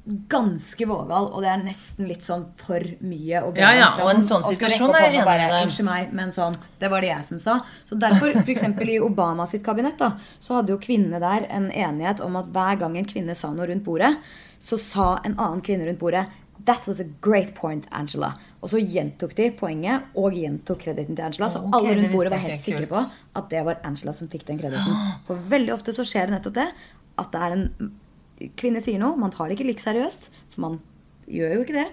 ganske vågal, og det er nesten litt sånn for mye å be
Ja, ja,
om
og en sånn
og
situasjon er jeg enig med deg.
Unnskyld meg, men sånn, det var det jeg som sa. Så derfor, for eksempel i Obama sitt kabinett, da, så hadde jo kvinnene der en enighet om at hver gang en kvinne sa noe rundt bordet, så sa en annen kvinne rundt bordet That was a great point, Angela. Og så gjentok de poenget og gjentok krediten til Angela. Så
okay,
alle rundt bordet var helt sikre på at det var Angela som fikk den krediten. For veldig ofte så skjer det nettopp det. At det er en kvinne sier noe, man tar det ikke like seriøst. For man gjør jo ikke det.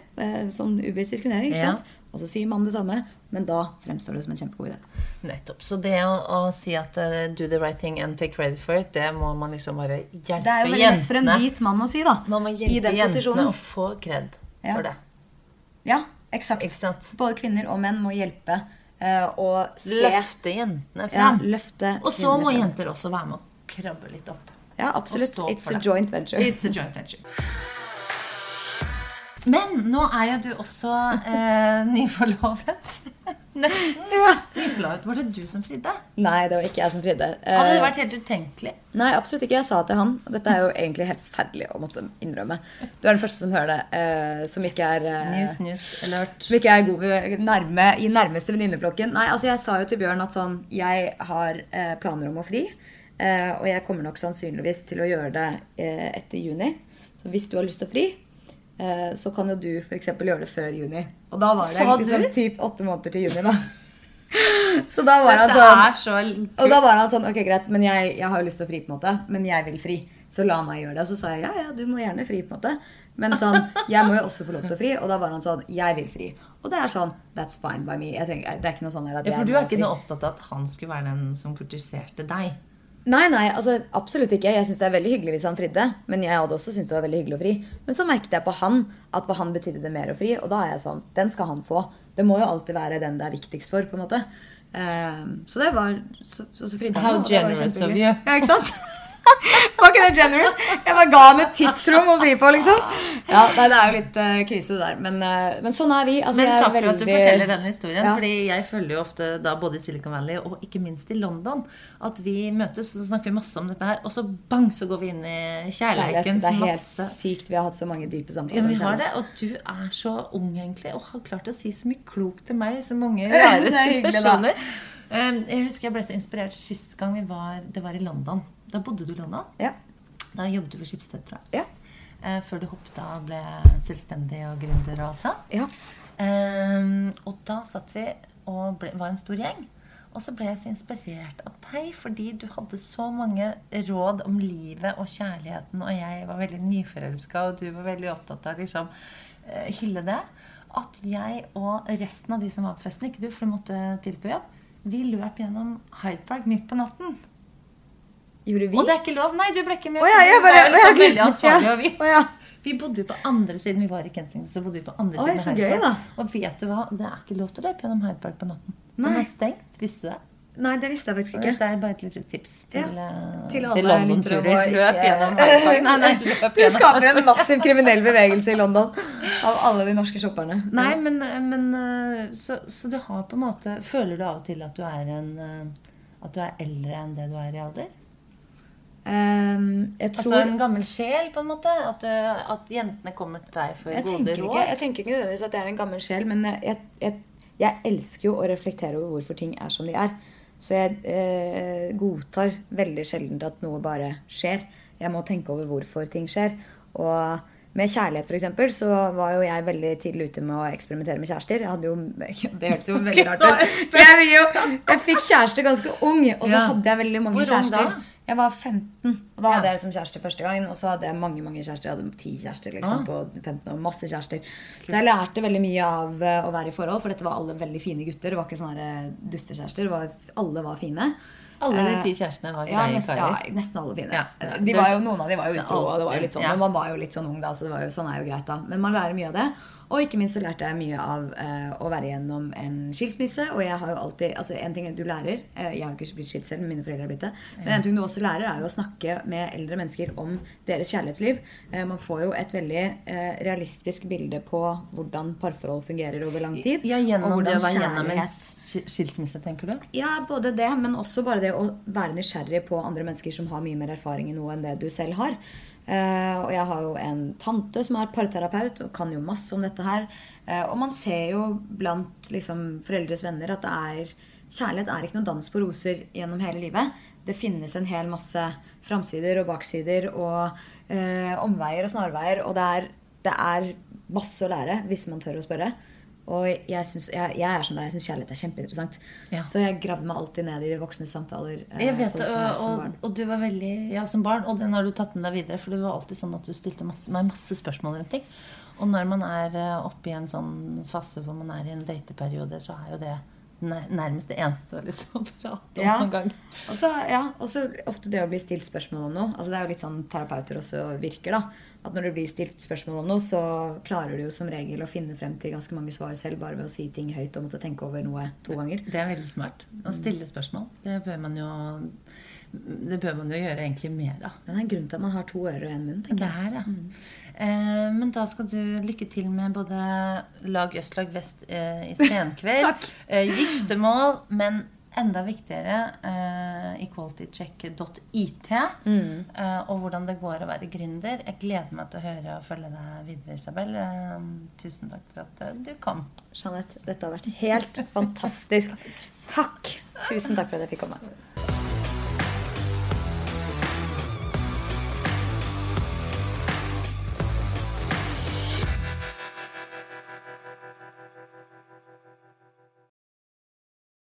Sånn ubevisst diskriminering. ikke
Ja.
Og så sier mannen det samme, men da fremstår det som en kjempegod idé.
Nettopp. Så det å, å si at uh, do the right thing and take credit for it, det må man liksom bare hjelpe jentene
Det er jo veldig lett for en hvit mann å si, da.
Man må
I
hjelpe
den
jentene å få kred
Ja.
for det.
Ja, eksakt.
eksakt.
Både kvinner og menn må hjelpe uh, å se
Løfte jentene
Ja, løfte
og så må jenter også være med å krabbe litt opp.
Ja, absolutt. It's a joint venture.
It's a joint venture. Men nå er jo du også eh, *laughs* nyforlovet. Nesten.
Ja.
Nyforlovet. Var det du som fridde?
Nei, det var ikke jeg som fridde.
Hadde det
Eh,
vært helt utenkelig?
Nei, absolutt ikke. Jeg sa til han og Dette er jo egentlig helt forferdelig å måtte innrømme. Du er den første som hører det, eh, som ikke er eh,
News, news, alert.
Som ikke er god ved nærme, i nærmeste venninneflokken. Nei, altså jeg sa jo til Bjørn at sånn Jeg har eh, planer om å fri. Eh, og jeg kommer nok sannsynligvis til å gjøre det eh, etter juni. Så hvis du har lyst til å fri, eh, så kan jo du f.eks. gjøre det før juni. Og da var det liksom typ åtte måneder til juni, da. *laughs* Så da var han sånn
så
og da var han sånn Ok, greit, men jeg, jeg har jo lyst til å fri, på en måte. Men jeg vil fri. Så la meg gjøre det. Og så sa jeg ja, ja, du må gjerne fri, på en måte. Men sånn, jeg må jo også få lov til å fri. Og da var han sånn Jeg vil fri. Og det er sånn That's fine by me. Jeg trenger, det er ikke noe sånn at
Ja, for du er ikke noe opptatt av at han skulle være den som kurtiserte deg?
Nei, nei, altså absolutt ikke. Jeg syns det er veldig hyggelig hvis han fridde. Men jeg hadde også syntes det var veldig hyggelig å fri. Men så merket jeg på han at på han betydde det mer å fri. Og da er jeg sånn Den skal han få. Det må jo alltid være den det er viktigst for. på en måte. Um, så det var Så, så, så fridde
How
han. var
generous of you.
Ja, ikke sant? *laughs* *laughs* Var ikke det generous? Jeg bare ga han et tidsrom å vri på, liksom. Ja, nei, Det er jo litt uh, krise, det der. Men, uh, men sånn er vi. Altså,
Men
takk er
takk for at du forteller denne historien.
Ja.
fordi jeg følger jo ofte da både i Silicon Valley og ikke minst i London at vi møtes og snakker vi masse om dette her, og så bang, så går vi inn i
Kjærlighet.
kjærleikens
Det er helt
masse.
sykt. Vi har hatt så mange dype samtaler.
Ja, vi har det, og du er så ung egentlig og har klart å si så mye klokt til meg i så mange *laughs* rare
er
situasjoner. Um, Jeg husker jeg ble så inspirert sist gang vi var, det var i London. Da bodde du i London.
Ja.
Da jobbet du for Schibsted, tror jeg.
Ja.
Eh, Før du hoppet av og ble selvstendig og gründer og alt sånt.
ja.
Ehm, og da satt vi og ble, var en stor gjeng. Og så ble jeg så inspirert av deg, fordi du hadde så mange råd om livet og kjærligheten, og jeg var veldig nyforelska, og du var veldig opptatt av å liksom, eh, hylle det. At jeg og resten av de som var på festen, ikke du, for du måtte til på jobb, vi løp gjennom Hyde Park midt på natten.
Gjorde vi?
Og det er ikke lov. Nei, du ble ikke med.
Å ja, jeg
bare,
bare
var liksom *laughs* veldig ansvarlig. Og vi,
Å ja.
vi bodde jo på andre siden. Vi var i Kensington, så bodde vi på andre siden. av
så
Hyde
gøy, da.
Og vet du hva? Det er ikke lov til å løpe gjennom Hyde Park på natten.
Nei.
Den er stengt. Visste du det?
Nei, det visste jeg faktisk ikke.
Det er bare et lite tips til,
Ja.
eh,
Til
til London-turer. Løp gjennom Nei, nei, løp *laughs*
Du skaper en massiv kriminell bevegelse i London av alle de norske shopperne.
Nei, men, men eh, så, så du har på en måte Føler du av og til at du er en eh, At du er eldre enn det du er i alder?
Um, tror
Altså en gammel sjel, på en måte? At, du, at jentene kommer til deg for
jeg
gode råd?
ikke, jeg tenker ikke nødvendigvis at jeg er en gammel sjel, men jeg, jeg, jeg elsker jo å reflektere over hvorfor ting er som de er. Så jeg eh, godtar veldig sjelden at noe bare skjer. Jeg må tenke over hvorfor ting skjer. Og med kjærlighet, eksempel, så var jo jeg veldig tidlig ute med å eksperimentere med kjærester. Jeg hadde jo, *laughs* Det hørtes jo veldig rart ut. Jeg, jo, jeg fikk kjæreste ganske ung, og så hadde jeg veldig mange
Hvor
kjærester. Jeg var 15, og da hadde jeg liksom kjæreste første gangen. Og så hadde jeg mange mange kjærester. Jeg hadde ti kjærester liksom,
Ah.
på 15 år. Masse kjærester. Så jeg lærte veldig mye av eh, å være i forhold, for dette var alle veldig fine gutter. Det var ikke sånne eh, dustekjærester. Alle var fine.
Alle de
Eh,
ti kjærestene var
Ja,
greie
nesten,
karer.
ja, nesten alle fine.
Ja, ja.
De var jo, noen av de var jo utro, og det var litt sånn,
ja.
men man var jo litt sånn ung da, så det var jo, sånn er jo greit da. Men man lærer mye av det. Og ikke minst så lærte jeg mye av eh, å være gjennom en skilsmisse. Og jeg har jo alltid, altså en ting du lærer, eh, jeg har ikke blitt skilt selv, men mine foreldre har blitt det. Men en ting du også lærer er jo å snakke med eldre mennesker om deres kjærlighetsliv. Eh, man får jo et veldig eh, realistisk bilde på hvordan parforhold fungerer over lang tid.
Ja, gjennom det å være gjennom en skilsmisse, tenker du?
ja, både det, men også bare det å være nysgjerrig på andre mennesker som har mye mer erfaring i noe enn det du selv har. Eh, og jeg har jo en tante som er parterapeut og kan jo masse om dette her. Eh, og man ser jo blant liksom, foreldres venner at er kjærlighet er ikke noen dans på roser gjennom hele livet. Det finnes en hel masse framsider og baksider og eh, omveier og snarveier. Og det er, det er masse å lære hvis man tør å spørre. Og jeg, synes, jeg, jeg er som deg, jeg syns kjærlighet er kjempeinteressant.
Ja.
Så jeg gravde meg alltid ned i de voksne samtaler. eh,
Jeg vet det,
dette
og, og du var veldig Ja, som barn, og den har du tatt med deg videre. For det var alltid sånn at du stilte masse, meg masse spørsmål rundt ting. Og når man er eh, oppe i en sånn fase hvor man er i en dateperiode, så er jo det nærmest det eneste du har lyst til å *laughs* prate om
Ja.
noen gang.
Og så ja, ofte det å bli stilt spørsmål om noe. Altså Det er jo litt sånn terapeuter også virker. da At når du blir stilt spørsmål om noe, så klarer du jo som regel å finne frem til ganske mange svar selv bare ved å si ting høyt og måtte tenke over noe to ganger.
Det er veldig smart. Å stille spørsmål. Det bør man jo Det bør man jo gjøre egentlig mer av.
Det er en grunn til at man har to ører og en munn. Tenker jeg.
Det er det. Eh, men da skal du lykke til med både lag øst, lag vest eh, i senkveld. *laughs*
Takk.
eh, giftermål, men enda viktigere uh, equalitycheck.it.
Mm.
uh, og hvordan det går å være gründer. Jeg gleder meg til å høre og følge deg videre, Isabel. Uh, tusen takk for at eh, du kom.
Jeanette, dette har vært helt *laughs* fantastisk. Takk. Tusen takk for at jeg fikk komme.